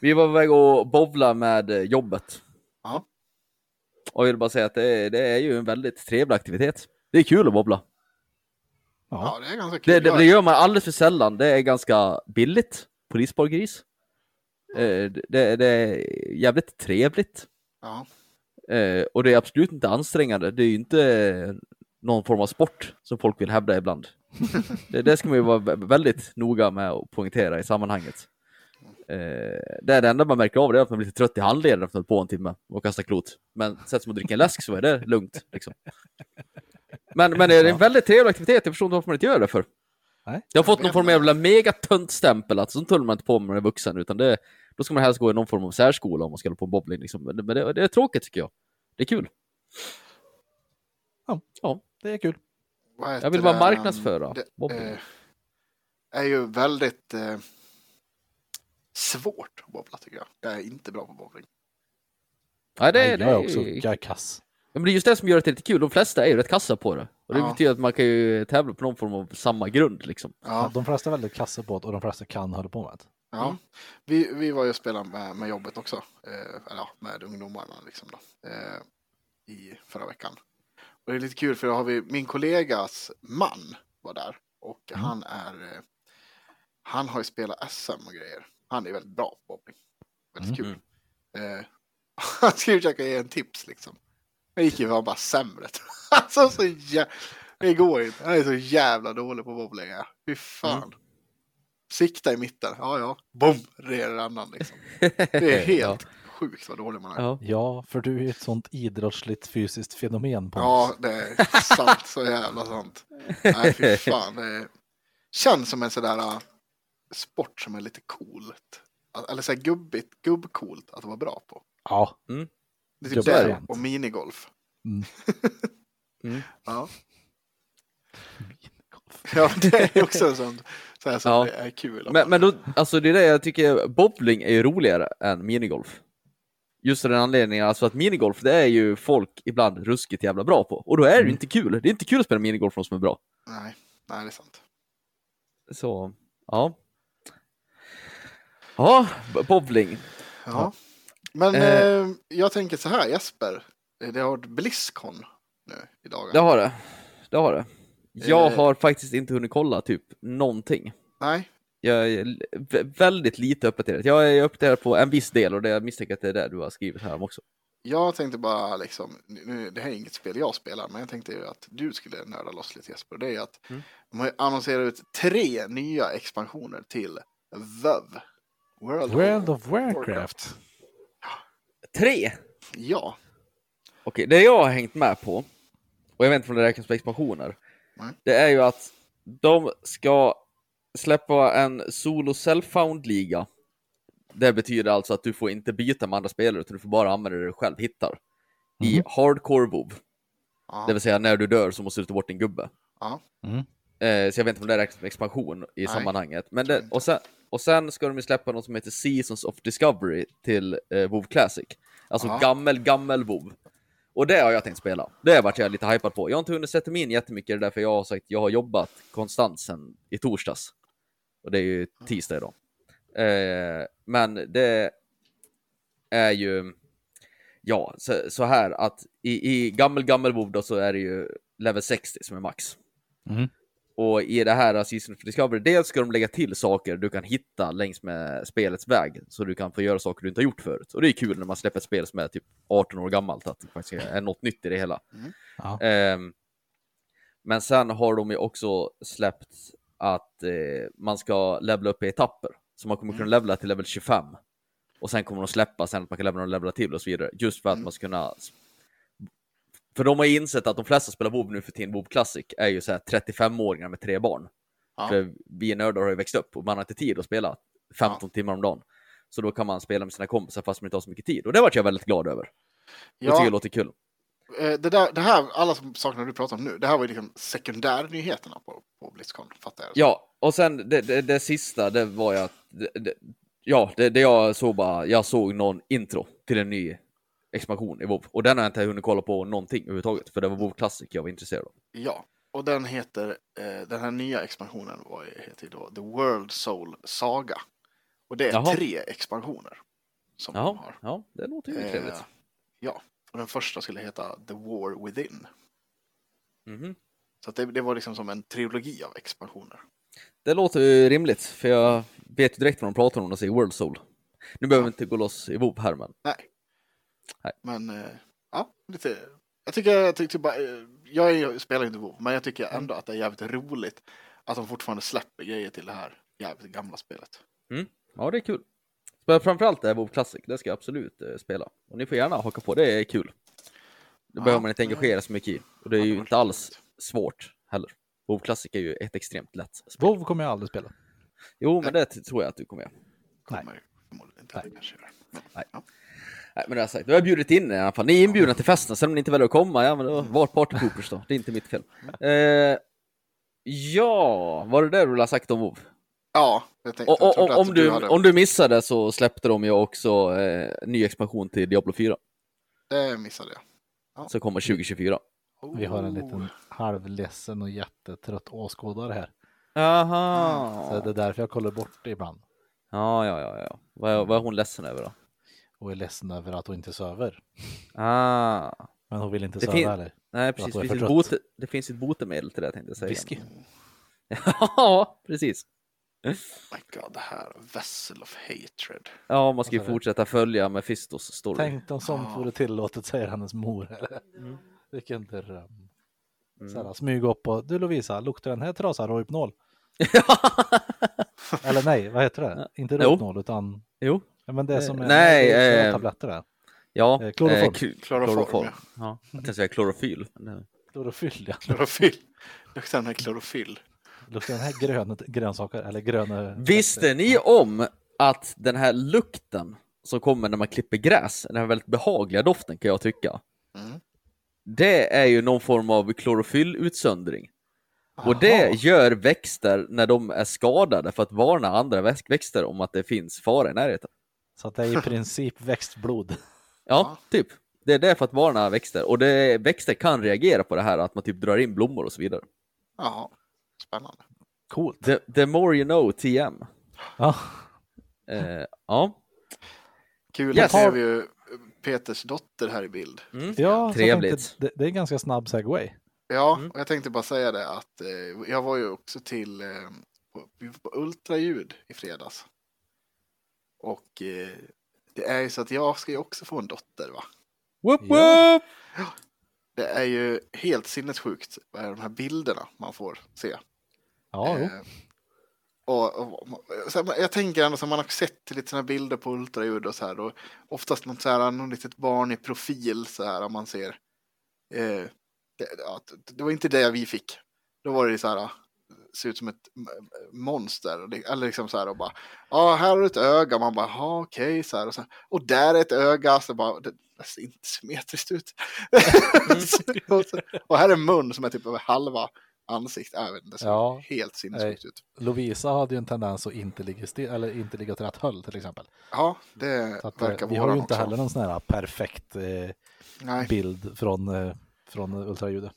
vi var på väg att bowla med jobbet. Ja. Och jag vill bara säga att det är, det är ju en väldigt trevlig aktivitet. Det är kul att bowla. Ja, det är ganska kul. Det, det, det gör man alldeles för sällan. Det är ganska billigt. Polisbargris. Eh, Det, det är jävligt trevligt. Ja. Eh, och det är absolut inte ansträngande. Det är ju inte någon form av sport som folk vill hävda ibland. det, det ska man ju vara vä- väldigt noga med att poängtera i sammanhanget. Eh, det, är det enda man märker av det är att man blir lite trött i handleden efter att på en timme och kasta klot. Men sätt som att dricka en läsk så är det lugnt. Liksom. Men, men det är en väldigt trevlig aktivitet, jag förstår inte varför man inte gör det för. Nej. Jag har fått någon form av jävla megatönt-stämpel, alltså sånt håller man inte på med när man är vuxen, utan det, då ska man helst gå i någon form av särskola om man ska hålla på med bowling. Liksom. Men, det, det, är tråkigt tycker jag. Det är kul. Det är kul. Jag vill bara det? marknadsföra Det eh, är ju väldigt eh, svårt att bobbla tycker jag. Jag är inte bra på bowling. Ja, det, Nej, det, jag är också jag är kass. Men det är just det som gör det lite kul. De flesta är ju rätt kassa på det. Och det Ja. betyder att man kan ju tävla på någon form av samma grund liksom. Ja, De flesta är väldigt kassa på det och de flesta kan hålla på med det. ja. Vi, vi var ju och spelade med, med jobbet också. Eh, eller ja, med ungdomarna liksom då. Eh, I förra veckan. Och det är lite kul för då har vi min kollegas man var där. Och Mm. han är eh, han har ju spelat SM och grejer. Han är väldigt bra på bowling. Väldigt Mm. kul. Eh, han skulle försöka ge en tips liksom. Det gick ju var bara sämre. alltså så jä... Det går inte. Han är så jävla dålig på bowling. Ja. Fy fan. Mm. Sikta i mitten. Ja, ja. Bom! Rer annan liksom. Det är helt. Sjukt vad dålig man är. Ja. Ja, för du är ett sånt idrottsligt fysiskt fenomen på Ja, det är sant. Så jävla sant. Nej, fy fan. Det känns som en sådär äh, sport som är lite coolt. Eller såhär gubbigt, gubbcoolt att vara bra på. ja. Det är typ det och minigolf. Mm. Mm. Ja. ja, det är också en sån så här som Ja. är kul. Men, men då, alltså det är det jag tycker, bowling är ju roligare än minigolf. Just av den anledningen, alltså att minigolf det är ju folk ibland ruskigt jävla bra på. Och då är det Mm. inte kul. Det är inte kul att spela minigolf för de som är bra. Nej, nej, det är sant. Så, ja. Ja, bowling. Ja. Men Eh. eh, jag tänker så här, Jesper. Det har varit Blizzcon nu i dagarna. Det har det. Det har det. Jag Eh. har faktiskt inte hunnit kolla typ någonting. Nej, Jag är väldigt lite uppdaterad. Jag är uppdaterad på en viss del och det jag misstänker att det är det du har skrivit här om också. jag tänkte bara liksom, nu, det här är inget spel jag spelar, men jag tänkte ju att du skulle nörda loss lite Jesper. Det är att Mm. de har annonserat ut tre nya expansioner till WoW. World, World of Warcraft. Tre! Ja, Okej, det jag har hängt med på, och jag vet inte om det räknas som expansioner, Nej. det är ju att de ska släppa en solo self-found-liga. Det betyder alltså att du får inte byta med andra spelare, utan du får bara använda det du själv hittar. I Mhm. hardcore WoW, ja, det vill säga när du dör så måste du ta bort din gubbe. ja. Mm. Eh, så jag vet inte om det räknas som expansion i Nej, sammanhanget. Men det, och, sen, och sen ska de ju släppa något som heter Seasons of Discovery till eh, WoW Classic. Alltså Ja. gammel, gammel WoW. Och det har jag tänkt spela. Det har varit jag lite hypad på. Jag har inte hunnit sätta mig in jättemycket, därför jag har sagt jag har jobbat konstant sen i torsdags. Och det är ju tisdag idag. Eh, men det är ju, ja, så, så här att i, i gammel, gammel WoW då så är det ju level 60 som är max. Mm. Och i det här Season of Discovery, dels ska de lägga till saker du kan hitta längs med spelets väg, så du kan få göra saker du inte har gjort förut. Och det är kul när man släpper ett spel som är typ 18 år gammalt, att det faktiskt är något nytt i det hela. Ja. Ehm, men sen har de ju också släppt att eh, man ska levela upp i etapper. Så man kommer kunna levela till level 25. Och sen kommer de släppa sen att man kan levela och levela till och så vidare. Just för att man ska kunna... För de har ju insett att de flesta spelar WoW nu för tiden, WoW Classic, är ju så här 35-åringar med tre barn. Ja. För vi nördar har ju växt upp och man har inte tid att spela 15 timmar om dagen. Så då kan man spela med sina kompisar fast man inte har så mycket tid. Och det vart jag väldigt glad över. Jag tycker det ja låter kul. Eh, det, där, det här, alla som sakerna du pratar om nu, det här var ju liksom sekundärnyheterna på, på Blizzcon, fattar jag. Ja, och sen det, det, det sista, det var ju att... Det, ja, det, jag såg bara, jag såg någon intro till en ny expansion i WoW. Och den har jag inte hunnit kolla på någonting överhuvudtaget, för det var WoW Classic jag var intresserad av. Ja, och den heter, eh, den här nya expansionen var, heter då The World Soul Saga. Och det är Jaha. tre expansioner som de Jaha, har. ja, det låter ju Eh, trevligt. ja, och den första skulle heta The War Within. Mhm. Så det, det var liksom som en trilogi av expansioner. Det låter ju rimligt, för jag vet ju direkt vad de pratar om när de säger World Soul. Nu behöver vi inte gå loss i WoW här, men Nej. Nej. Men, eh, ja, lite. Jag tycker, jag tycker bara, eh, jag ju- spelar inte WoW, men jag tycker Mm. ändå att det är jävligt roligt att de fortfarande släpper grejer till det här jävligt gamla spelet. ja, det är kul. Men framförallt det här WoW Classic, det ska jag absolut eh, spela. Och ni får gärna haka på, det är kul. Det Ja, behöver man inte engagera sig mycket i. Och det är ju inte alls svårt heller. WoW Classic är ju ett extremt lätt spel. WoW kommer jag aldrig spela. Jo, men det tror jag att du kommer göra. Kommer förmodligen inte att Nej. kanske Nej. ja. Nej, men det har jag sagt. Då har jag bjudit in i alla fall. Ni är inbjudna till festen, sen om ni inte väljer att komma, ja men då var partypoopers då. Det är inte mitt fel. Eh, ja, var det det du ville ha sagt om WoW? Ja, tänkte, Och, och, om, du, hade... om du missade så släppte de ju också eh, ny expansion till Diablo 4. det missade jag. som kommer 2024. Vi har en Oh. liten halvledsen och jättetrött åskådare här. Jaha. Så det är därför jag kollar bort ibland. Ja, ja, ja, ja. Vad är, vad är hon ledsen över då? Och är ledsen över att hon inte söver. Ah. Men hon vill inte Det söva fin- heller. Nej, precis. hon Det finns, ett bote, det finns ett botemedel till det tänkte jag säga. Whisky. Ja, precis. My God, det här Vessel of Hatred. Ja, man ska ju du? fortsätta följa Mephistos story. Tänk om sånt vore tillåtet, säger hennes mor. Mm. Vilken dröm. Mm. Så här, smyga upp och du Lovisa, luktar den här trasan Rohypnol? Eller nej, vad heter det? Inte. Rohypnol utan jo, ja, men det är Eh, som är, nej, det är eh, tabletter där. ja. Eh, kloroform. kl- Kloroform, kloroform. ja. Ja, jag tänkte säga klorofyl. men det- Klorofyll, ja. Klorofyll. Luktar den här klorofyll. Luktar den här grön, grönsaker eller gröna... Visste ni om att den här lukten som kommer när man klipper gräs, den här väldigt behagliga doften kan jag tycka, Mm. det är ju någon form av klorofyllutsöndring. Och Jaha. det gör växter när de är skadade för att varna andra väx- växter om att det finns fara i närheten. Så att det är i princip växtblod. Ja, Ja. typ. Det är det för att varna växter. Och det, växter kan reagera på det här att man typ drar in blommor och så vidare. Jaha, spännande. Coolt. The, the more you know, TM. Ja. Eh, ja. Kul, Yes. här ser vi ju Peters dotter här i bild. Mm. Ja, Trevligt. Tänkte, det, det är en ganska snabb segway. Ja, Mm. och jag tänkte bara säga det att eh, jag var ju också till eh, på, vi var på ultraljud i fredags. Och eh, det är ju så att jag ska ju också få en dotter va. Whoop, Ja. whoop. Det är ju helt sinnessjukt vad är de här bilderna man får se. Ja. Eh, och, och, så här, jag tänker ändå som man har sett lite sådana bilder på ultraljud och så här. Och oftast något så här, någon litet barn i profil så här om man ser. Eh, det, ja, det- var inte det vi fick. Då var det så här, ser ut som ett monster. och Eller liksom så här och bara, ja här har du ett öga. Man bara, ja okej så här och så här. Och där är ett öga. Så bara, det, det ser inte symmetriskt ut. och, så, och här är en mun som är typ över halva ansiktet. Jag vet inte, det Ja. helt sinnessjukt ut. Lovisa hade ju en tendens att inte ligga, still, eller inte ligga åt rätt håll till exempel. Ja, det Så att, eh, verkar vi har ju inte också. heller någon sån här perfekt eh, bild från, eh, från ultraljudet.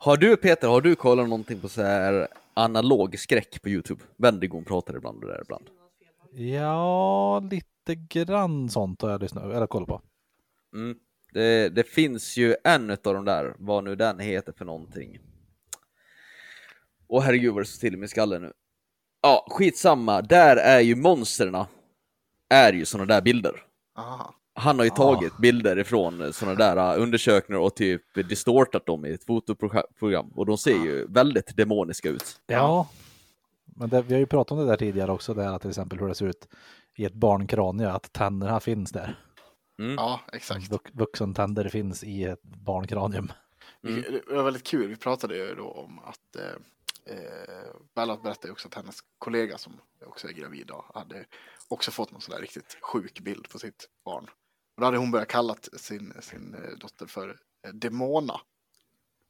Har du Peter, har du kollat någonting på så här analog skräck på Youtube? Wendigon pratar ibland om det där ibland. Ja, lite grann sånt har jag lyssnat eller kollat på. Mm. Det, det finns ju en av de där, vad nu den heter för någonting. Och herregud vad det står till i min skalle nu. Ja, skitsamma. Där är ju monsterna är ju sådana där bilder. Aha. Han har ju Ah. tagit bilder ifrån sådana där uh, undersökningar och typ distortat dem i ett fotoprogram och de ser ju väldigt demoniska ut. Ja, men det, vi har ju pratat om det där tidigare också, det här till exempel hur det ser ut i ett barnkranie, att tänderna finns där. Mm. Ja, exakt. Vux, vuxentänder finns i ett barnkranium. Mm. Det var väldigt kul. Vi pratade ju då om att eh, eh, Bella berättade också att hennes kollega som också är gravid då, hade också fått någon sån där riktigt sjuk bild på sitt barn. Och då hade hon börjat kalla sin, sin eh, dotter för eh, Demona.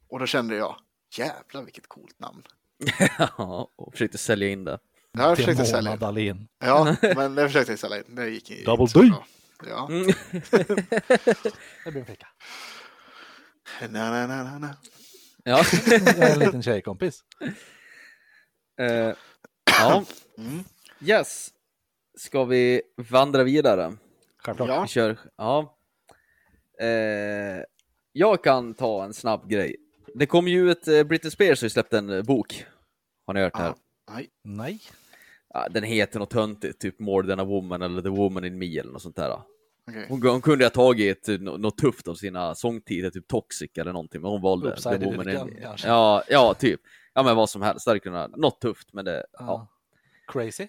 Och då kände jag, jävlar vilket coolt namn. Ja, och försökte sälja in det. Det här försökte jag sälja in. Dahlin. Ja, men det försökte jag sälja in. Det gick inte Double så D. bra. Ja. Mm. Det blir en flicka. Na, na, na, na, na. Ja. En liten tjejkompis. Eh, ja, Mm. yes. Ska vi vandra vidare? Självklart. Ja. Vi kör, ja. Eh, jag kan ta en snabb grej. Det kom ju ut, eh, Britney Spears har släppt en bok. Har ni hört det här? Ja. Nej. Nej. Den heter något töntigt, typ More than a woman eller The woman in me eller något sånt där. Okej. Hon, hon kunde ha tagit nå- något tufft av sina sångtider, typ Toxic eller någonting, men hon valde Upside The woman in. Ja, ja, typ. Ja, men vad som helst. Det hade kunnat, något tufft, men det, ja. Ja. Crazy.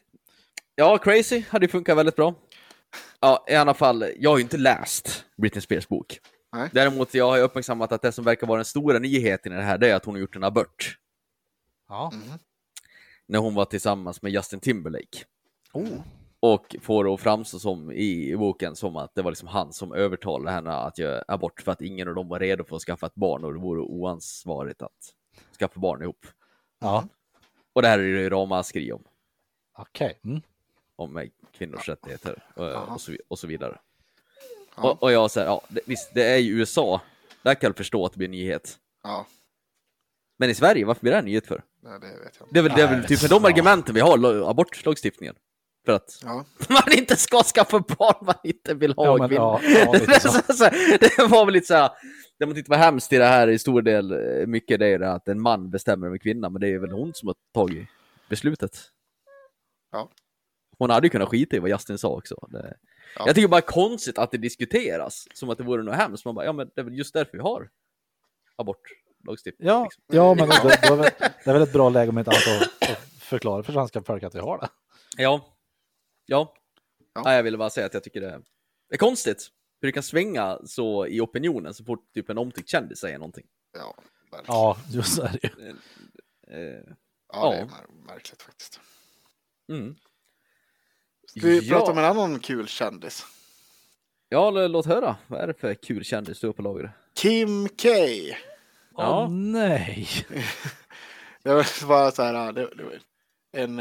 Ja, Crazy hade ju funkat väldigt bra. Ja, i alla fall, jag har ju inte läst Britney Spears bok. Nej. Däremot jag har ju uppmärksammat att det som verkar vara den stora nyheten i det här, det är att hon har gjort en abort. Ja. Mhm. När hon var tillsammans med Justin Timberlake. Oh. Och får det att framstå som i boken som att det var liksom han som övertalade henne att göra abort för att ingen av dem var redo för att skaffa ett barn och det vore oansvarigt att skaffa barn ihop. Ja. Och det här är ju ramaskri om. Okej. Mm. om eh, kvinnors rättigheter och, Jaha. och, så, och så vidare. Ja. Och, och jag säger, ja, det, visst, det är ju USA. Där kan jag förstå att det blir en nyhet. Ja, Men i Sverige, varför blir det en nyhet för? nej, det vet jag inte. Det är väl, det är väl typ med de argumenten vi har, abortlagstiftningen. För att Ja, man inte ska skaffa barn man inte vill ha Ja, men, ja, ja, lite så. Så- så- det var väl lite så här, det man tyckte var hemskt i det här i stor del, eh, mycket det är det att en man bestämmer över kvinna, men det är väl hon som har tagit beslutet. Ja. Hon hade ju kunnat skita i vad Justin sa också. Det, Ja. Jag tycker bara konstigt att det diskuteras, som att det vore något hemskt. Man bara, ja men det är väl just därför vi har abortlagstiftning. Ja, liksom. ja, men det, det, är väl, det är väl ett bra läge om inte annat att, att förklara för svenska folk att vi har det. Ja. Ja. Ja. Nej, jag ville bara säga att jag tycker det är konstigt hur det kan svänga så i opinionen så fort typ en omtyckt kändis säger någonting. ja, verkligen. Ja, just är det ju. Eh, Ja, det är Ja. mär- märkligt faktiskt. mm. Ska vi Ja. prata om en annan kul kändis? Ja, låt höra. Vad är det för kul kändis du har på lager? Kim K. Ja. Åh nej! Det var bara så här, det, det var en...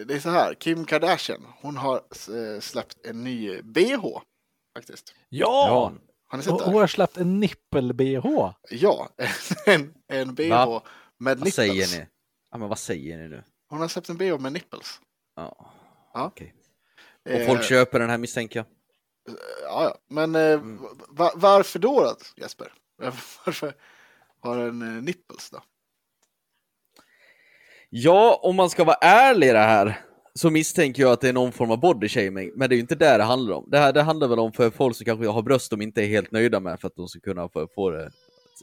eh, Det är så här, Kim Kardashian, hon har eh, släppt en ny BH faktiskt. Ja! Har ni sett Hon det? hon har släppt en nippel-bh. Ja, en, en BH Va? med Vad nipples. säger ni? Ja, men vad säger ni nu? Hon har släppt en BH med nipples. Ja. Ja. Okej. Och Eh, folk köper den här misstänker jag. Ja, ja. men eh, Mm. va- varför då, då Jesper? Varför har den eh, nipples då? Ja, om man ska vara ärlig i det här så misstänker jag att det är någon form av body shaming, men det är ju inte det det handlar om. Det här det handlar väl om för folk som kanske har bröst de inte är helt nöjda med för att de ska kunna få, få det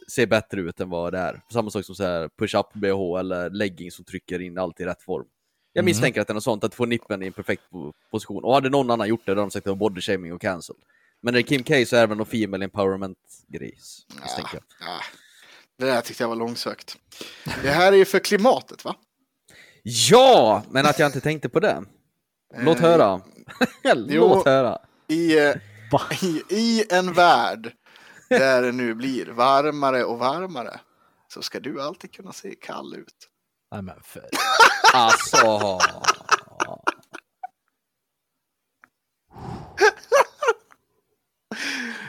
se bättre ut än vad det är. Samma sak som så här push-up bh eller legging som trycker in allt i rätt form. Jag Mhm. misstänker att det är något sånt, att få nippen i en perfekt po- position. Och hade någon annan gjort det, då hade de sagt att det var body shaming och cancel. Men när det är Kim K så är det väl någon female empowerment-grej, misstänker jag. Ja, det där tyckte jag var långsökt. Det här är ju för klimatet, va? Ja, men att jag inte tänkte på det. Låt Eh, höra. Låt höra. I, i, I en värld där det nu blir varmare och varmare så ska du alltid kunna se kall ut. Nej men för... Alltså.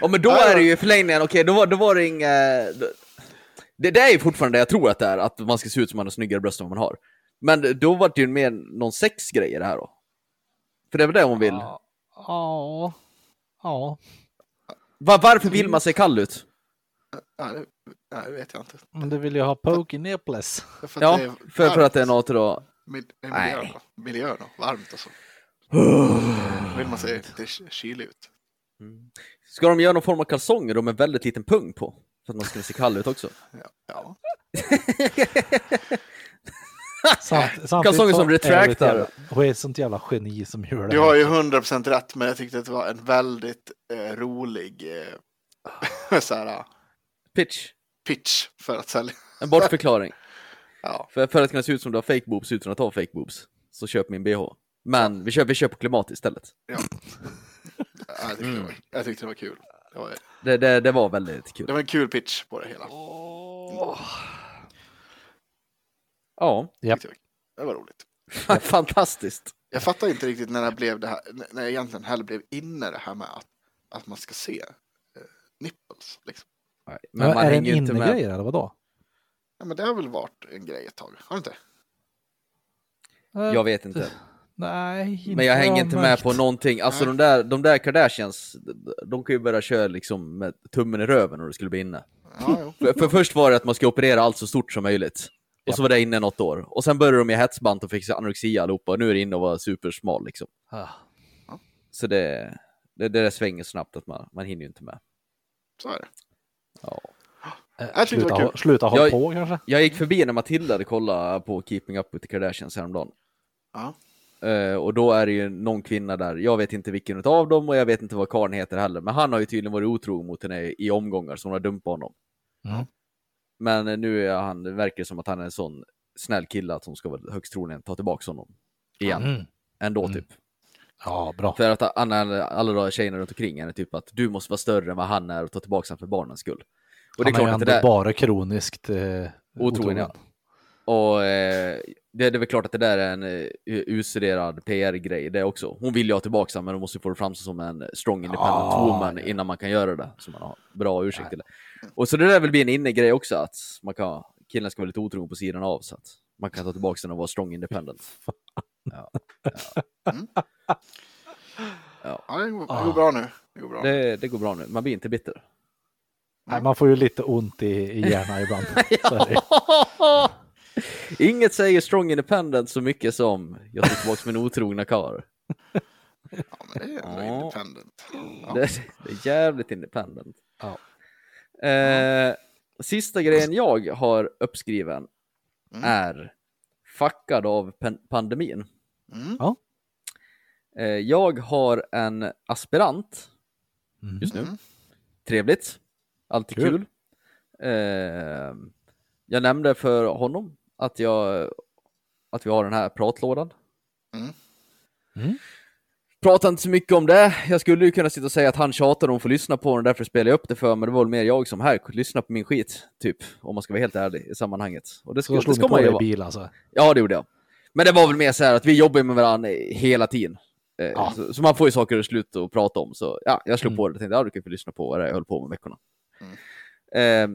Ja men då är det ju i förlängningen, okej då, var, då var det inga... Det, det är ju fortfarande det jag tror att det är, att man ska se ut som man har snyggare bröst än vad man har. Men då var det ju mer någon sexgrej det här då. För det är väl det hon vill. Ja. Ja. Ja. Va, varför vill man se kall ut? Ja, det, ja, det vet jag inte. Men du vill ju ha poke att Ja, det är för, för att det är något då. Mil- Nej. Miljön, då. miljön då. varmt och så. vill man se lite ky- kylig ut. Ska de göra någon form av kalsonger då med väldigt liten pung på? För att man ska se kall ut också. Ja, ja. Samt, samtidigt Kalsonger som retractar. Hon är ett sånt jävla geni som gör det. Du har ju 100% rätt, men jag tyckte att det var en väldigt eh, rolig eh, så här, Pitch. pitch för att sälja. En bortförklaring. Ja, För, för att kunna se ut som du har fake boobs utan att ha fake boobs. Så köp min bh. Men vi köper, vi köper klimat istället. ja. jag, tyckte det var, jag tyckte det var kul. Det var, Det, det, det var väldigt kul. det var en kul pitch på det hela. Ja, jag. Det var roligt. fantastiskt. Jag fattar inte riktigt när det blev det här, när det egentligen heller blev inne det här med att, att man ska se eh, nipples. Liksom. Nej, Men Men man är det en hänger ju inte innegrej med. eller vadå? Ja, men det har väl varit en grej ett tag, har det inte? Jag vet inte. Nej, inte Men jag hänger inte med på någonting. Alltså Nej. de där, de där Kardashians, de kan ju börja köra liksom med tummen i röven när det skulle bli inne. Ja, jo. För, för först var det att man ska operera allt så stort som möjligt. Och så var det inne något år. Och sen började de med hetsband och fick anorexia allihopa. Och nu är det inne och vara supersmal liksom. Ah. Så det, det, det där svänger snabbt att man, man hinner ju inte med. Så är det. Ja. Det Sluta, kul. sluta hålla på kanske? Jag gick förbi när Matilda hade kollat på Keeping Up with the Kardashians häromdagen. Ja. Eh, och då är det ju någon kvinna där, jag vet inte vilken av dem och jag vet inte vad karln heter heller, men han har ju tydligen varit otrogen mot henne i omgångar så hon har dumpat honom. Mm. Men eh, nu är han, det verkar som att han är en sån snäll kille att hon ska väl högst troligen ta tillbaka honom. Igen. Mm. Ändå Mm. typ. Ja, bra. För att alla, alla tjejerna runt omkring henne typ att du måste vara större än vad han är och ta tillbaka honom för barnens skull. Och det är Han är klart att ändå det där... bara kroniskt eh, Otrogen, ja. Och eh, det, det är väl klart att det där är en uh, utstuderad PR-grej det också. Hon vill ju ha tillbaka men hon måste få det fram som en strong independent Ah, woman ja. innan man kan göra det. Så man har bra ursäkt till det. Och så det där vill bli en inne-grej också, att man kan, killen ska vara lite otrogen på sidan av så att man kan ta tillbaka den och vara strong independent. Ja, Ja, det går, det Ah. går bra nu. Det går bra. det, det går bra nu, man blir inte bitter. Nej, man får ju lite ont i, i hjärnan ibland. Så är det. Inget säger strong independent så mycket som jag tog tillbaka min otrogna karl. Ja, men det är ändå Ja. independent. Ja. Det, det är jävligt independent. Ja. Eh, sista grejen jag har uppskriven Mm. är fuckad av pan- pandemin. Mm. Ja. Eh, jag har en aspirant Mm. just nu. Mm. Trevligt. Alltid kul. Kul. Eh, jag nämnde för honom att, jag, att vi har den här pratlådan. Mm. Mm. Pratar inte så mycket om det. Jag skulle ju kunna sitta och säga att han tjatar om att få lyssna på den och därför spelar jag upp det för men det var väl mer jag som här, lyssna på min skit, typ. Om man ska vara helt ärlig i sammanhanget. Och det Så ska, slog det ni ska på man ju er i bil alltså? Ja, det gjorde jag. Men det var väl mer så här att vi jobbar med varandra hela tiden. Eh, Ja. så, så man får ju saker och slut att prata om. Så ja, jag slog Mm. på det och tänkte ja, du kan få lyssna på vad jag höll på med veckorna. Eh,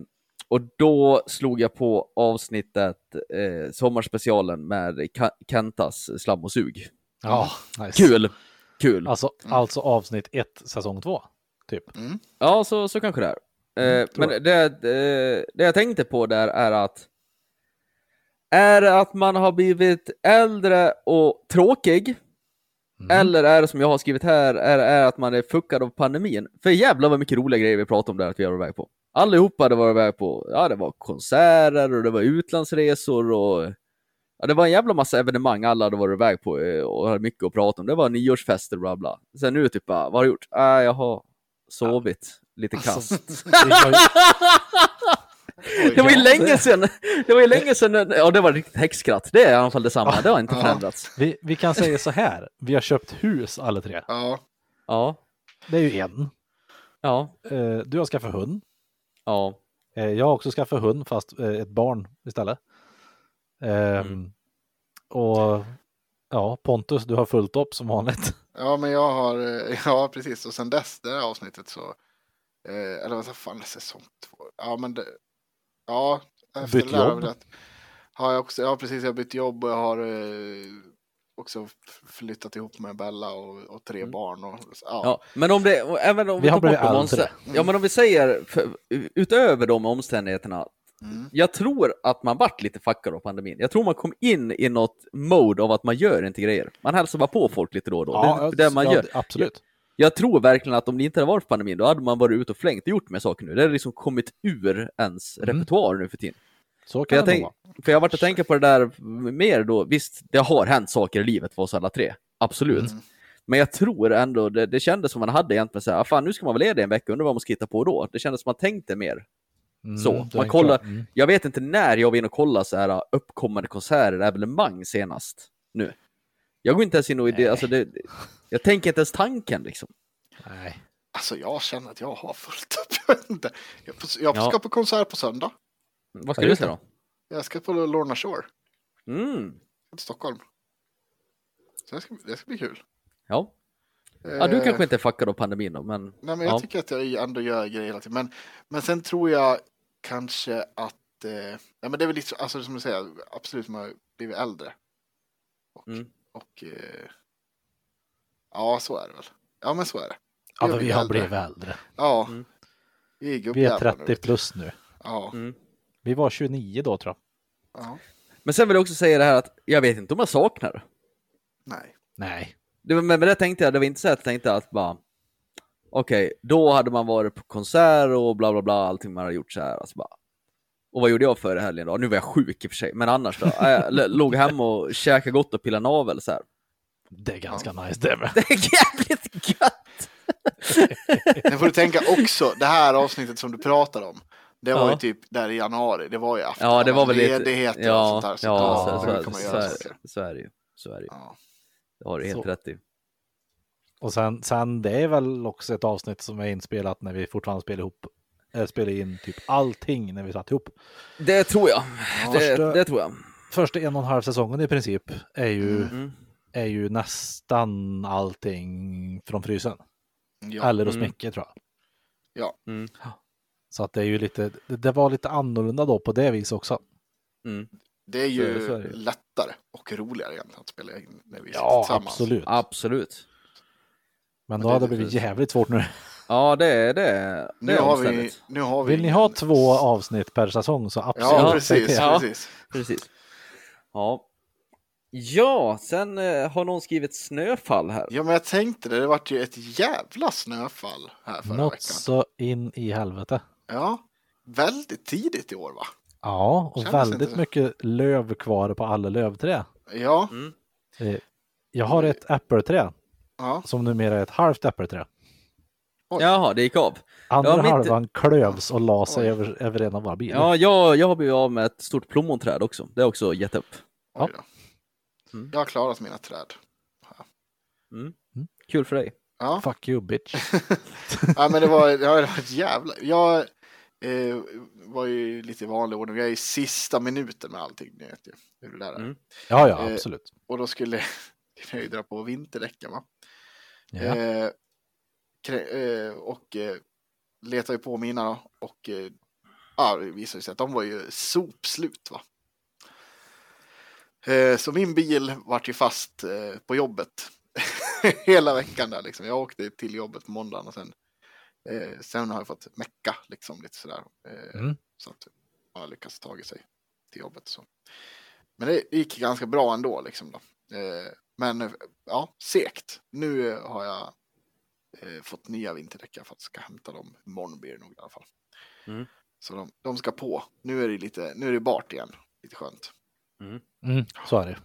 och då slog jag på avsnittet eh, Sommarspecialen med Ka- Kentas Slam och sug. Ja, nice. Kul! Kul! Alltså, alltså avsnitt ett, säsong två, typ. Mm. Ja, så, så kanske det är. Eh, Mm, men jag. det, det, det jag tänkte på där är att är det att man har blivit äldre och tråkig? Mm. Eller är det som jag har skrivit här, är, är att man är fuckad av pandemin? För jävlar vad mycket roliga grejer vi pratar om där att vi har varit iväg på. Allihopa hade varit iväg på, ja det var konserter och det var utlandsresor och ja, det var en jävla massa evenemang alla hade varit iväg på eh, och hade mycket att prata om. Det var nyårsfester och bla bla. Sen nu typ bara, vad har du gjort? Äh, jag har sovit lite kast. Alltså, Det var ju- Det var ju Ja, länge sedan, det var ju länge sedan, ja det var riktigt häxskratt. Det är i alla fall detsamma, det har inte Ja. förändrats. vi, vi kan säga så här, vi har köpt hus alla tre. Ja. Ja, Det är ju en. ja, Eh, Du har skaffat hund. Ja. Eh, Jag har också skaffat hund, fast eh, ett barn istället. Ehm, Mm. Och ja, Pontus, du har fullt upp som vanligt. ja, men jag har, eh, ja precis, och sen dess, det här avsnittet så, eller vad fan, säsong två, ja men det, ja, efter Bytt jobb. Har jag också, ja precis, jag har bytt jobb och jag har också flyttat ihop med Bella och, och tre Mm. barn och, ja. Ja, men om det, även om vi, Vi har tar bort blivit de äldre. omstän- Ja, men om vi säger, för, utöver de omständigheterna, Mm. jag tror att man vart lite fuckad av pandemin. Jag tror man kom in i något mode av att man gör inte grejer. Man hälsar bara på folk lite då och då. det är det man ja, gör. Absolut. Jag tror verkligen att om det inte hade varit pandemin, då hade man varit ute och flängt och gjort med saker nu. Det har liksom kommit ur ens Mm. repertoar nu för tiden. Så För kan jag, det tänk, vara. för jag har varit och tänka på det där mer då. Visst, det har hänt saker i livet för oss alla tre. Absolut. Mm. Men jag tror ändå, det, det kändes som man hade egentligen så här, "Ah, fan nu ska man vara ledig en vecka, undrar vad man ska hitta på då. Det kändes som man tänkte mer. Mm, så, man kollar-. Mm. Jag vet inte när jag var inne och kollade så här uppkommande konserter, evenemang senast nu. Jag går inte ens in och det, alltså det, jag tänker inte ens tanken liksom. Nej. Alltså jag känner att jag har fullt upp. Jag, Ja. ska på konsert på söndag. Vad ska du säga då? Jag ska på Lorna Shore Mm, i Stockholm. Så det ska, det ska bli kul. ja. ja, du Eh, kanske inte är fuckad av pandemin då, men Nej, men jag ja. tycker att jag ändå gör grejer hela tiden. Men, men sen tror jag kanske att, eh, ja men det är väl lite, så- alltså som du säger, absolut jag har blivit äldre. Och, Mm. och eh, ja så är det väl. Ja men så är det. Ja, men vi har äldre. blivit äldre. Ja. Mm. Vi är Vi är gubbjävlar 30 nu, vet du. plus nu. Ja. Mm. Vi var 29 då tror jag. ja. Men sen vill jag också säga det här att jag vet inte om jag saknar. Nej. Nej. det. Men men det tänkte jag, det var inte så att jag tänkte att bara Okej, då hade man varit på konsert och bla bla bla, allting man hade gjort så här. Alltså bara, och vad gjorde jag förra helgen då? Nu var jag sjuk i och för sig, men annars då? Ja, Jag låg hemma och käkade gott och pillade navel så här. Det är ganska nice det med. Det är jävligt gött! Sen får du tänka också, det här avsnittet som du pratar om. Det var Ja. ju typ där i januari, det var ju efter Ja, det var väl lite... ledigheter och Ja, sånt där. Så ja, då, så, så, så, så, är, saker. så är det ju. Så är det ju. Ja. Det har du helt Så. rätt i. Och sen, sen det är väl också ett avsnitt som är inspelat när vi fortfarande spelar ihop. Äh, spelar in typ allting när vi satt ihop. Det tror jag. Ja, Det, förstå- det tror jag. första en och en halv säsongen i princip är ju, Mm. är ju nästan allting från frysen. Ja. Eller hos Mm. Micke tror jag. Ja. Mm. Så att det är ju lite, det, var lite annorlunda då på det viset också. Mm. Det är ju Så är det. lättare och roligare egentligen att spela in när vi Ja, tillsammans. absolut. Absolut. Men Men då det hade det blivit jävligt svårt nu. Ja, det är det. det Nu är har, vi, nu har vi Vill ni ha två avsnitt per säsong så absolut. Ja, precis. Ja. precis. Precis. Ja. Ja, sen eh, har någon skrivit snöfall här. Ja, men jag tänkte det. Det vart ju ett jävla snöfall här förra Något veckan. så in i helvete. Ja, väldigt tidigt i år va? Ja, och Känns väldigt mycket löv kvar på alla lövträ. Ja, Mm. Eh, Jag har ett äppelträd ja. som numera är ett halvt äppelträ. Oj. Jaha, det gick av. Andra Ja, mitt- halvan klövs och la sig Oj. över, över en av våra bilar. Ja, jag, jag har blivit av med ett stort plommonträd också. Det har också gett upp. Då. Mm. Jag har klarat mina träd. Mm. Mm. Kul för dig. Ja, Fuck you bitch. ja men det var, ja, det var ett jävla... Jag eh, var ju lite vanlig ordning. Jag är i sista minuten med allting. Ni vet ju hur det där är. Mm. Ja, ja, Eh, absolut. Och då skulle jag ju dra på vinterdäcken va? Ja. Eh, eh, och eh, letade ju på mina och eh, ja, det visade sig att de var ju sopslut. Va? Eh, så min bil vart ju fast eh, på jobbet hela veckan där liksom. Jag åkte till jobbet på måndagen och sen, eh, sen har jag fått mecka liksom lite sådär. Eh, Mm. Så att man har lyckats ta sig till jobbet. Så. Men det gick ganska bra ändå liksom då. Eh, men ja, segt. Nu har jag eh, fått nya vinterdäck för att jag ska hämta dem. Imorgon blir det nog i alla fall. Mm. Så de, de ska på. Nu är det lite, nu är det bart igen. Lite skönt. Mm, så är det.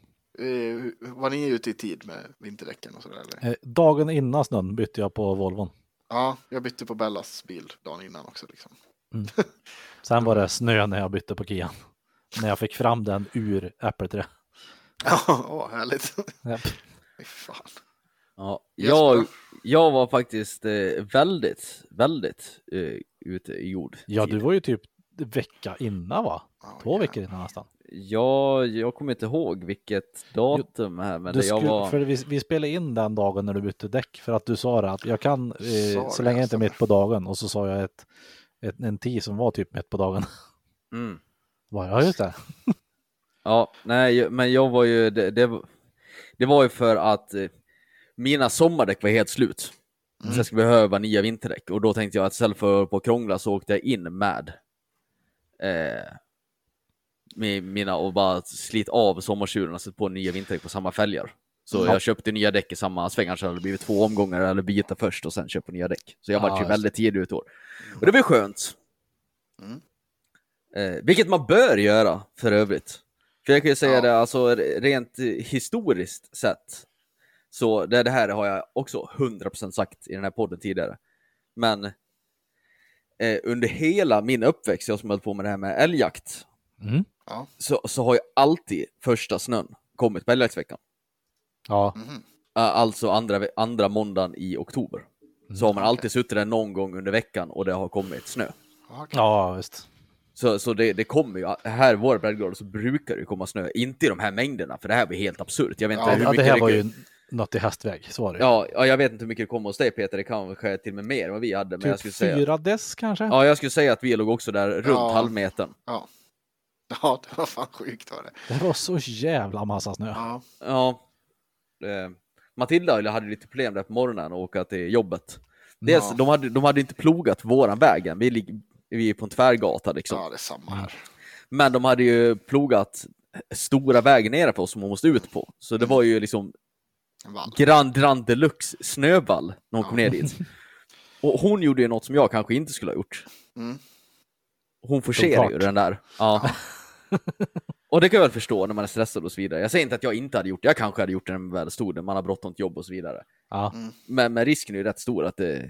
Eh, var ni ute i tid med vinterdäcken och sådär eller? Eh, Dagen innan snön bytte jag på Volvon. Ja, jag bytte på Bellas bil dagen innan också liksom. Sen var det snö när jag bytte på Kian. När jag fick fram den ur äppelträ. Ja, åh, härligt. Fy fan. Ja, jag, jag var faktiskt eh, väldigt, väldigt eh, ute i jord. Ja, du var ju typ vecka innan va? Ja, Två jävlar. veckor innan nästan. Ja, jag kommer inte ihåg vilket datum här, men Du jag skulle, var... För vi, vi spelade in den dagen när du bytte däck för att du sa det att jag kan eh, så länge jag inte är mitt på dagen och så sa jag ett, ett, en tid som var typ mitt på dagen. Mm. Bara, ja, just det. Ja, nej, men jag var ju, det, det, var- det var ju för att eh, mina sommardäck var helt slut. Så jag skulle behöva nya vinterdäck och då tänkte jag att istället för att krångla så åkte jag in med, eh, med mina och bara slit av sommartjuren och satt på nya vinterdäck på samma fälgar. Så Ja. jag köpte nya däck i samma svängar så det hade blivit två omgångar eller byta först och sen köpa nya däck. Så jag Ja, var ju väldigt tidig ut år. Och det var skönt. Mm. Eh, vilket man bör göra för övrigt. För jag kan ju säga Ja. det, alltså rent historiskt sett. Så det, det här har jag också 100% sagt i den här podden tidigare. Men eh, under hela min uppväxt, jag som höll på med det här med älgjakt, Mm. Så, så har ju alltid första snön kommit på älgjaktsveckan. Ja. Eh, Alltså andra, andra måndagen i oktober. Så har man alltid suttit där någon gång under veckan och det har kommit snö. Ja, okej. ja visst. Så, så det, det kommer ju, här i våra breddgrader så brukar det komma snö, inte i de här mängderna, för det här blir helt absurt. Jag vet inte Ja, hur Ja, det här var det, ju något i hästväg, så var det ja, ja, jag vet inte hur mycket det kommer hos dig Peter, det kan kanske till och med mer än vad vi hade, men jag skulle typ säga... fyra dess kanske? Ja, jag skulle säga att vi låg också där runt Ja. halvmetern. Ja. ja, det var fan sjukt var det. Det var så jävla massa snö. Ja, Ja. Eh, Matilda hade lite problem där på morgonen och åka till jobbet. Dels, Ja. de, hade, de hade inte plogat våran väg än, vi, lig- vi är på en tvärgata liksom. ja, det är samma här. Men de hade ju plogat stora vägen nere på oss som hon måste ut på. Så det var ju liksom. Grand Grand Deluxe snövall när hon kom ner dit. Och hon gjorde ju något som jag kanske inte skulle ha gjort. Mm. Hon forcerade ju den där. Ja. och det kan jag väl förstå när man är stressad och så vidare. Jag säger inte att jag inte hade gjort det. Jag kanske hade gjort det när man väl stod där, man har bråttom till jobb och så vidare. Ja. Men, men risken är ju rätt stor att det...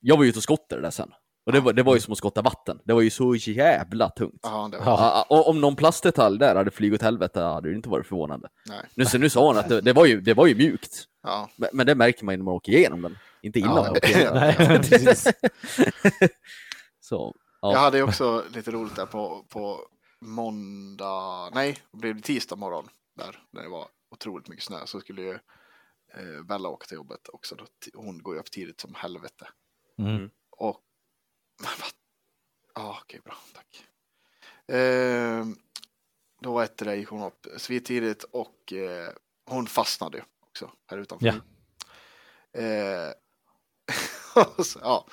Jag var ju ute och skottade där sen. Och det var, det var ju som att skotta vatten. Det var ju så jävla tungt. Ja, det var... Ja. Och om någon plastdetalj där hade flugit åt helvete hade det inte varit förvånande. Nej. Nu, så nu sa hon att det, det, var ju, det var ju mjukt. Ja. Men, men det märker man ju när man åker igenom den. Inte innan Ja, man åker igenom den. Så, Jag ja. hade ju också lite roligt där på, på måndag, nej, det blev tisdag morgon där, när det var otroligt mycket snö, så skulle ju eh, Bella åka till jobbet också. Då, hon går ju upp tidigt som helvete. Mm. Och... Men vad? Ja, okej, bra, tack. Eh, då var ett det gick hon upp svintidigt och eh, hon fastnade också här utanför. Ja. Eh, så, ja.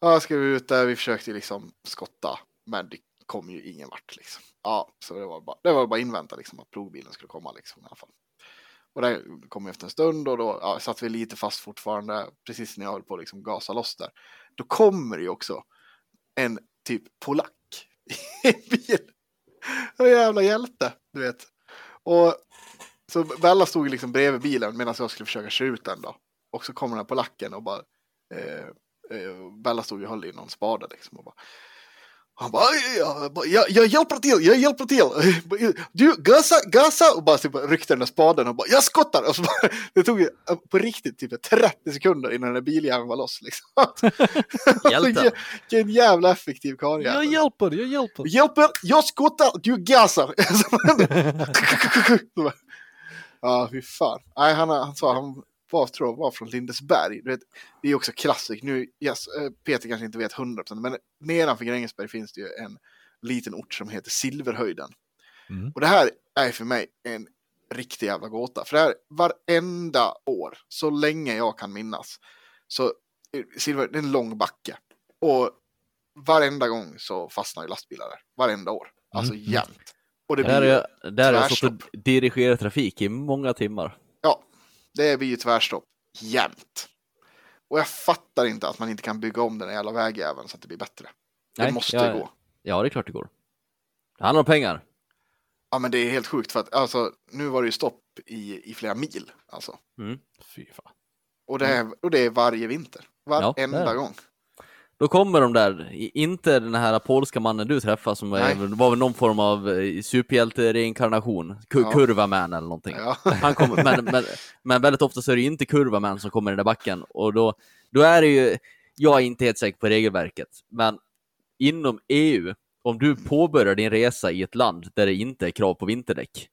Ja, ska vi ut där, vi försökte liksom skotta, men det kom ju ingen vart liksom. Ja, så det var bara, det var bara invänta liksom att provbilen skulle komma liksom i alla fall. Och det kom efter en stund och då ja, satt vi lite fast fortfarande, precis när jag höll på att liksom gasa loss där. Då kommer det ju också en typ polack i en bil. En jävla hjälte, du vet. Och så Bella stod ju liksom bredvid bilen medan jag skulle försöka köra ut den då. Och så kommer den här polacken och bara eh, eh, Bella stod ju och höll i någon spade liksom och bara han bara, "Aj, ja, bara, jag, jag hjälper till, jag hjälper till. Du, gasa, gasa! Och bara typ, ryckte den där spaden och bara, jag skottar! Och så bara, det tog ju eh, på riktigt typ 30 sekunder innan den där biljäveln var loss. Liksom. Alltså, Vilken jävla effektiv karl Jag hjälper, jag hjälper. Hjälper, jag skottar, du gasar. ja, fy fan. Nej, han, han sa han var, tror jag, var från Lindesberg. Du vet, det är också klassik. Nu, yes, eh, Peter kanske inte vet 100% men nedanför Grängesberg finns det ju en liten ort som heter Silverhöjden. Mm. Och det här är för mig en riktig jävla gåta. För det här varenda år, så länge jag kan minnas, så är Silver, det är en lång backe. Och varenda gång så fastnar ju lastbilar där. Varenda år. Alltså Mm. jämt. Och det Där blir, är, där är jag stått tvärstopp. och dirigerat trafik i många timmar. Ja, det blir ju tvärstopp. Jämt. Och jag fattar inte att man inte kan bygga om den här jävla vägjäveln så att det blir bättre. Det Nej, måste jag- gå. Ja, det är klart det går. Det handlar om pengar. Ja, men det är helt sjukt för att alltså, nu var det ju stopp i, i flera mil. Alltså. Fy fan. Och, det är, och det är varje vinter. Ja, det Varenda det. gång. Då kommer de där, inte den här polska mannen du träffade som Nej. var väl någon form av eh, superhjälte-reinkarnation, Ja. Kurvaman eller någonting. Ja. Han kommer, men, men, men väldigt ofta så är det inte Kurvaman som kommer i den där backen och då, då är det ju, jag är inte helt säker på regelverket, men inom EU, om du påbörjar din resa i ett land där det inte är krav på vinterdäck,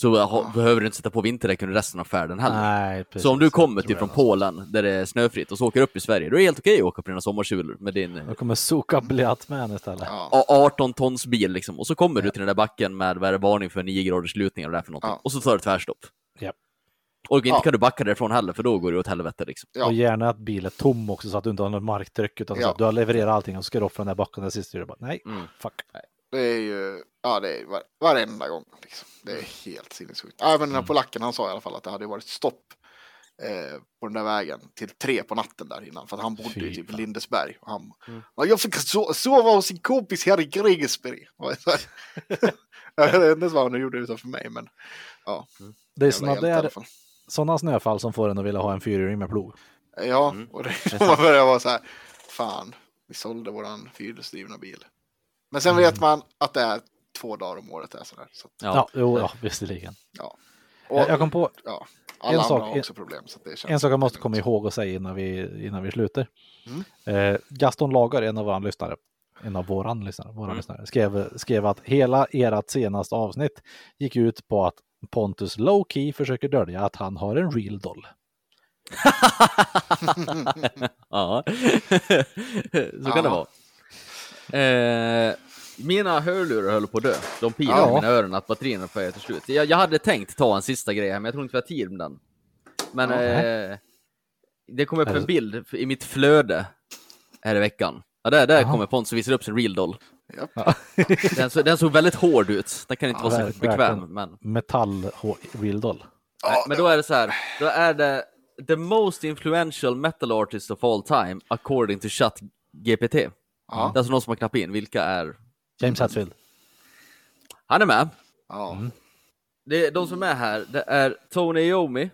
så behöver du inte sätta på vinterdäck under resten av färden heller. Nej, precis. Så om du kommer Tror typ från. Polen där det är snöfritt och så åker upp i Sverige, då är det helt okej att åka på dina sommarsulor med din Jag kommer soka blöt med istället. Ja. A- 18 tons bil liksom. Och så kommer du till den där backen med vad är det, varning för 9 graders lutning och det där för någonting. Ja. Och så tar du tvärstopp. Japp. Och inte Ja. kan du backa därifrån heller för då går det åt helvete liksom. Ja. Och gärna att bilen är tom också så att du inte har något marktryck utan så Ja. att du har levererat allting och så ska du upp från den där backen där sist. Bara, nej, Mm. fuck. Det är ju, ja det är var, varenda gång. Liksom. Det är helt sinnessjukt. Ja, men den här polacken han sa i alla fall att det hade varit stopp eh, på den där vägen till tre på natten där innan. För att han bodde Fy i typ. Lindesberg. Och han, Mm. ja, jag fick so sova hos sin kompis här i vet inte ens vad han gjorde utanför mig men Det är sådana där, sådana snöfall som får en att vilja ha en fyrhjuling med plog. Ja, Mm. och det, man börjar vara så här, fan, vi sålde våran fyrhjulsdrivna bil. Men sen vet man att det är två dagar om året. Är så där, så att, Ja. Ja, jo, ja visserligen. och, Jag, kom på ja, en sak- problem. Det en sak jag måste komma ihåg och säga innan vi, innan vi slutar. Mm. Eh, Gaston Lagar, en av våra lyssnare, en av våran lyssnare, våra Mm. lyssnare skrev, skrev att hela ert senaste avsnitt gick ut på att Pontus low key försöker dölja att han har en real doll. ja, så kan det Ja. vara. Eh, mina hörlurar höll på att dö. De pilar Ja. i mina öron att batterierna får till slut. Jag, jag hade tänkt ta en sista grej här, men jag tror inte vi har tid med den. Men Ja. eh, det kom upp en så? bild i mitt flöde här i veckan. Ja, där, där kommer Pontus och visar upp sin real doll. Ja. Den, så, den såg väldigt hård ut. Den kan inte vara så bekväm. Men, Metall real doll. Ja, men då är det så här. Då är det the most influential metal artist of all time according to Chat GPT. Ja, Det är alltså någon som har knappat in. Vilka är? James Hetfield. Han är med. ja. Mm. Det är, de som är här, det är Tony Iommi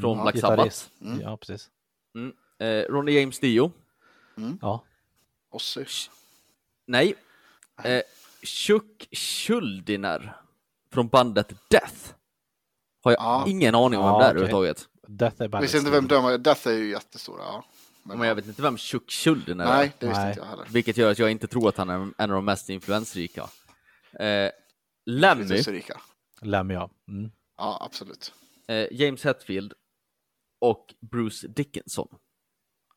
från Mm, Black Sabbath. Mm. Ja, precis. Eh, Ronny James Dio. Ja. Ossi. Nej. Eh, Chuck Schuldiner från bandet Death. Har jag Ja. ingen aning om vem Ja, det är okej. överhuvudtaget. Death är Visste inte vem de är. Death är ju jättestora. Ja. Men, Men jag vet inte vem Chuck Schuldiner är. Nej, det visste Nej. inte jag heller. Vilket gör att jag inte tror att han är en av de mest influensrika. Eh, Lemmy. Lemmy ja. Mm. Ja, absolut. eh, James Hetfield och Bruce Dickinson.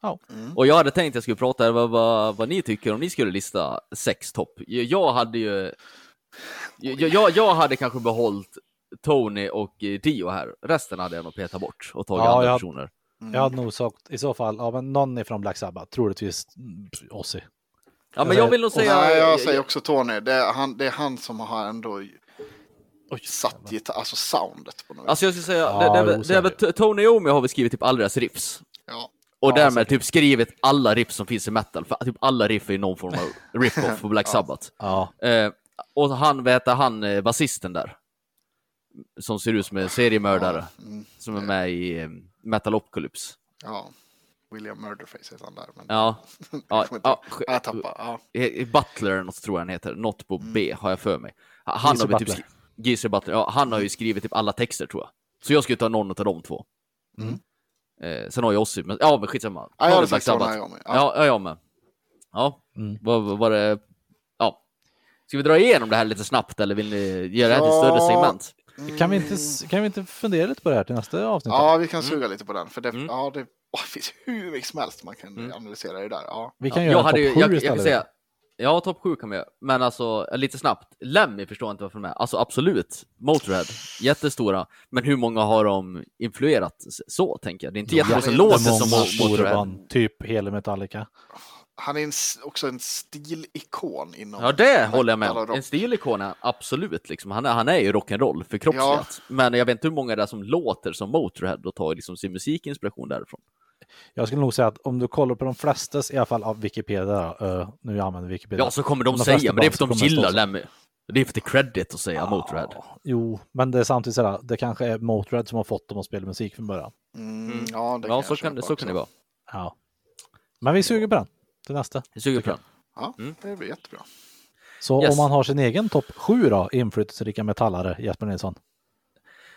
Ja. Mm. Och jag hade tänkt att jag skulle prata vad, vad, vad ni tycker om ni skulle lista sex topp. Jag, hade ju... Jag, jag, jag hade kanske behållit Tony och Dio här. Resten hade jag nog petat bort och tagit Ja, andra jag- personer. Mm. Jag hade nog sagt i så fall, ja men någon ifrån Black Sabbath, troligtvis mm, Ozzy. Ja, men jag vill nog säga... Nej, jag säger också Tony. Det är han, det är han som har ändå Oj, satt gitarr, alltså soundet på något vis. Alltså jag skulle säga, Ja, det, det, är väl- jo, det är väl Tony Iommi har väl skrivit typ alla deras riffs. Ja. Och Ja, därmed säkert. typ skrivit alla riff som finns i metal. För typ alla riff är någon form av rip-off på Black Sabbath. Ja, Eh, och han, vad heter han, eh, basisten där? Som ser ut som en seriemördare. Mm. Som är med i eh, Metalopocalypse. ja. William Murderface heter han där. Men... Ja, ja, ja. Jag tappar. Ja. Butler eller något tror jag han heter. Något på Mm. B har jag för mig. Han Geezer har typ Butler. skri- Geezer Butler. Ja, han har ju skrivit typ alla texter tror jag. Så jag skulle ta någon av de två. Mm. Eh, sen har jag Ozzy, men ja men skitsamma. Ja, jag hade Black sagt Tony Sabbath. Ja, Ja. ja, jag med. Ja, Mm. vad vad var det? Ja. Ska vi dra igenom det här lite snabbt eller vill ni göra det här till Ja. större segment? Kan vi, inte, s- kan vi inte fundera lite på det här till nästa avsnitt? Ja, vi kan suga lite på den. För det, Mm. ja, det, åh, det finns hur mycket som helst man kan Mm. analysera det där. Ja. Vi kan Ja, göra jag topp sju jag, jag säga, ja topp sju kan vi göra, men alltså lite snabbt. Lemmy förstår inte varför de är med. Alltså absolut, Motörhead, jättestora, men hur många har de influerat så tänker jag? Det är inte jättemånga som låter som Motörhead. typ hela Metallica. Han är en, också en stilikon inom... Ja, det håller jag med om. En stilikon är absolut, liksom. han, är, han är ju rock'n'roll förkroppsligat. Men jag vet inte hur många det är som låter som Motörhead och tar liksom sin musikinspiration därifrån. Jag skulle nog säga att om du kollar på de flestas, i alla fall av Wikipedia, uh, nu använder Wikipedia. Ja, så kommer de De säga, men det är för att de gillar. Lemmy. Det är för att det är credit att säga Motörhead. Jo, men det är samtidigt sådär, det kanske är Motörhead som har fått dem att spela musik från början. Mm, ja, det Ja, jag så kan, det, så kan det också. vara. Ja. Men vi suger på den till nästa. Jag suger på den. Ja, Mm. det blir jättebra. Så Yes. om man har sin egen topp sju då, inflytelserika metallare, Jesper Nilsson.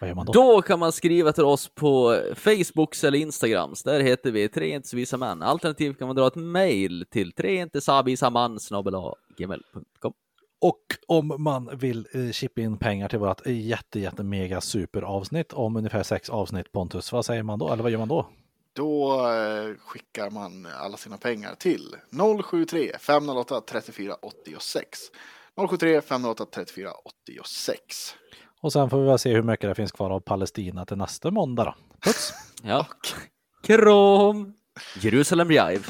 Vad gör man då? Då kan man skriva till oss på Facebooks eller Instagrams. Där heter vi Tre inte så visa män. Alternativt kan man dra ett mejl till treintesabisaman.gmail.com Och om man vill eh, chippa in pengar till vårt jätte, jätte mega super avsnitt om ungefär sex avsnitt Pontus, vad säger man då? Eller vad gör man då? Då eh, skickar man alla sina pengar till 073 508 34 86. 073 508 34 86. Och sen får vi väl se hur mycket det finns kvar av Palestina till nästa måndag då. Puss! Ja. Kram! Jerusalem Jive.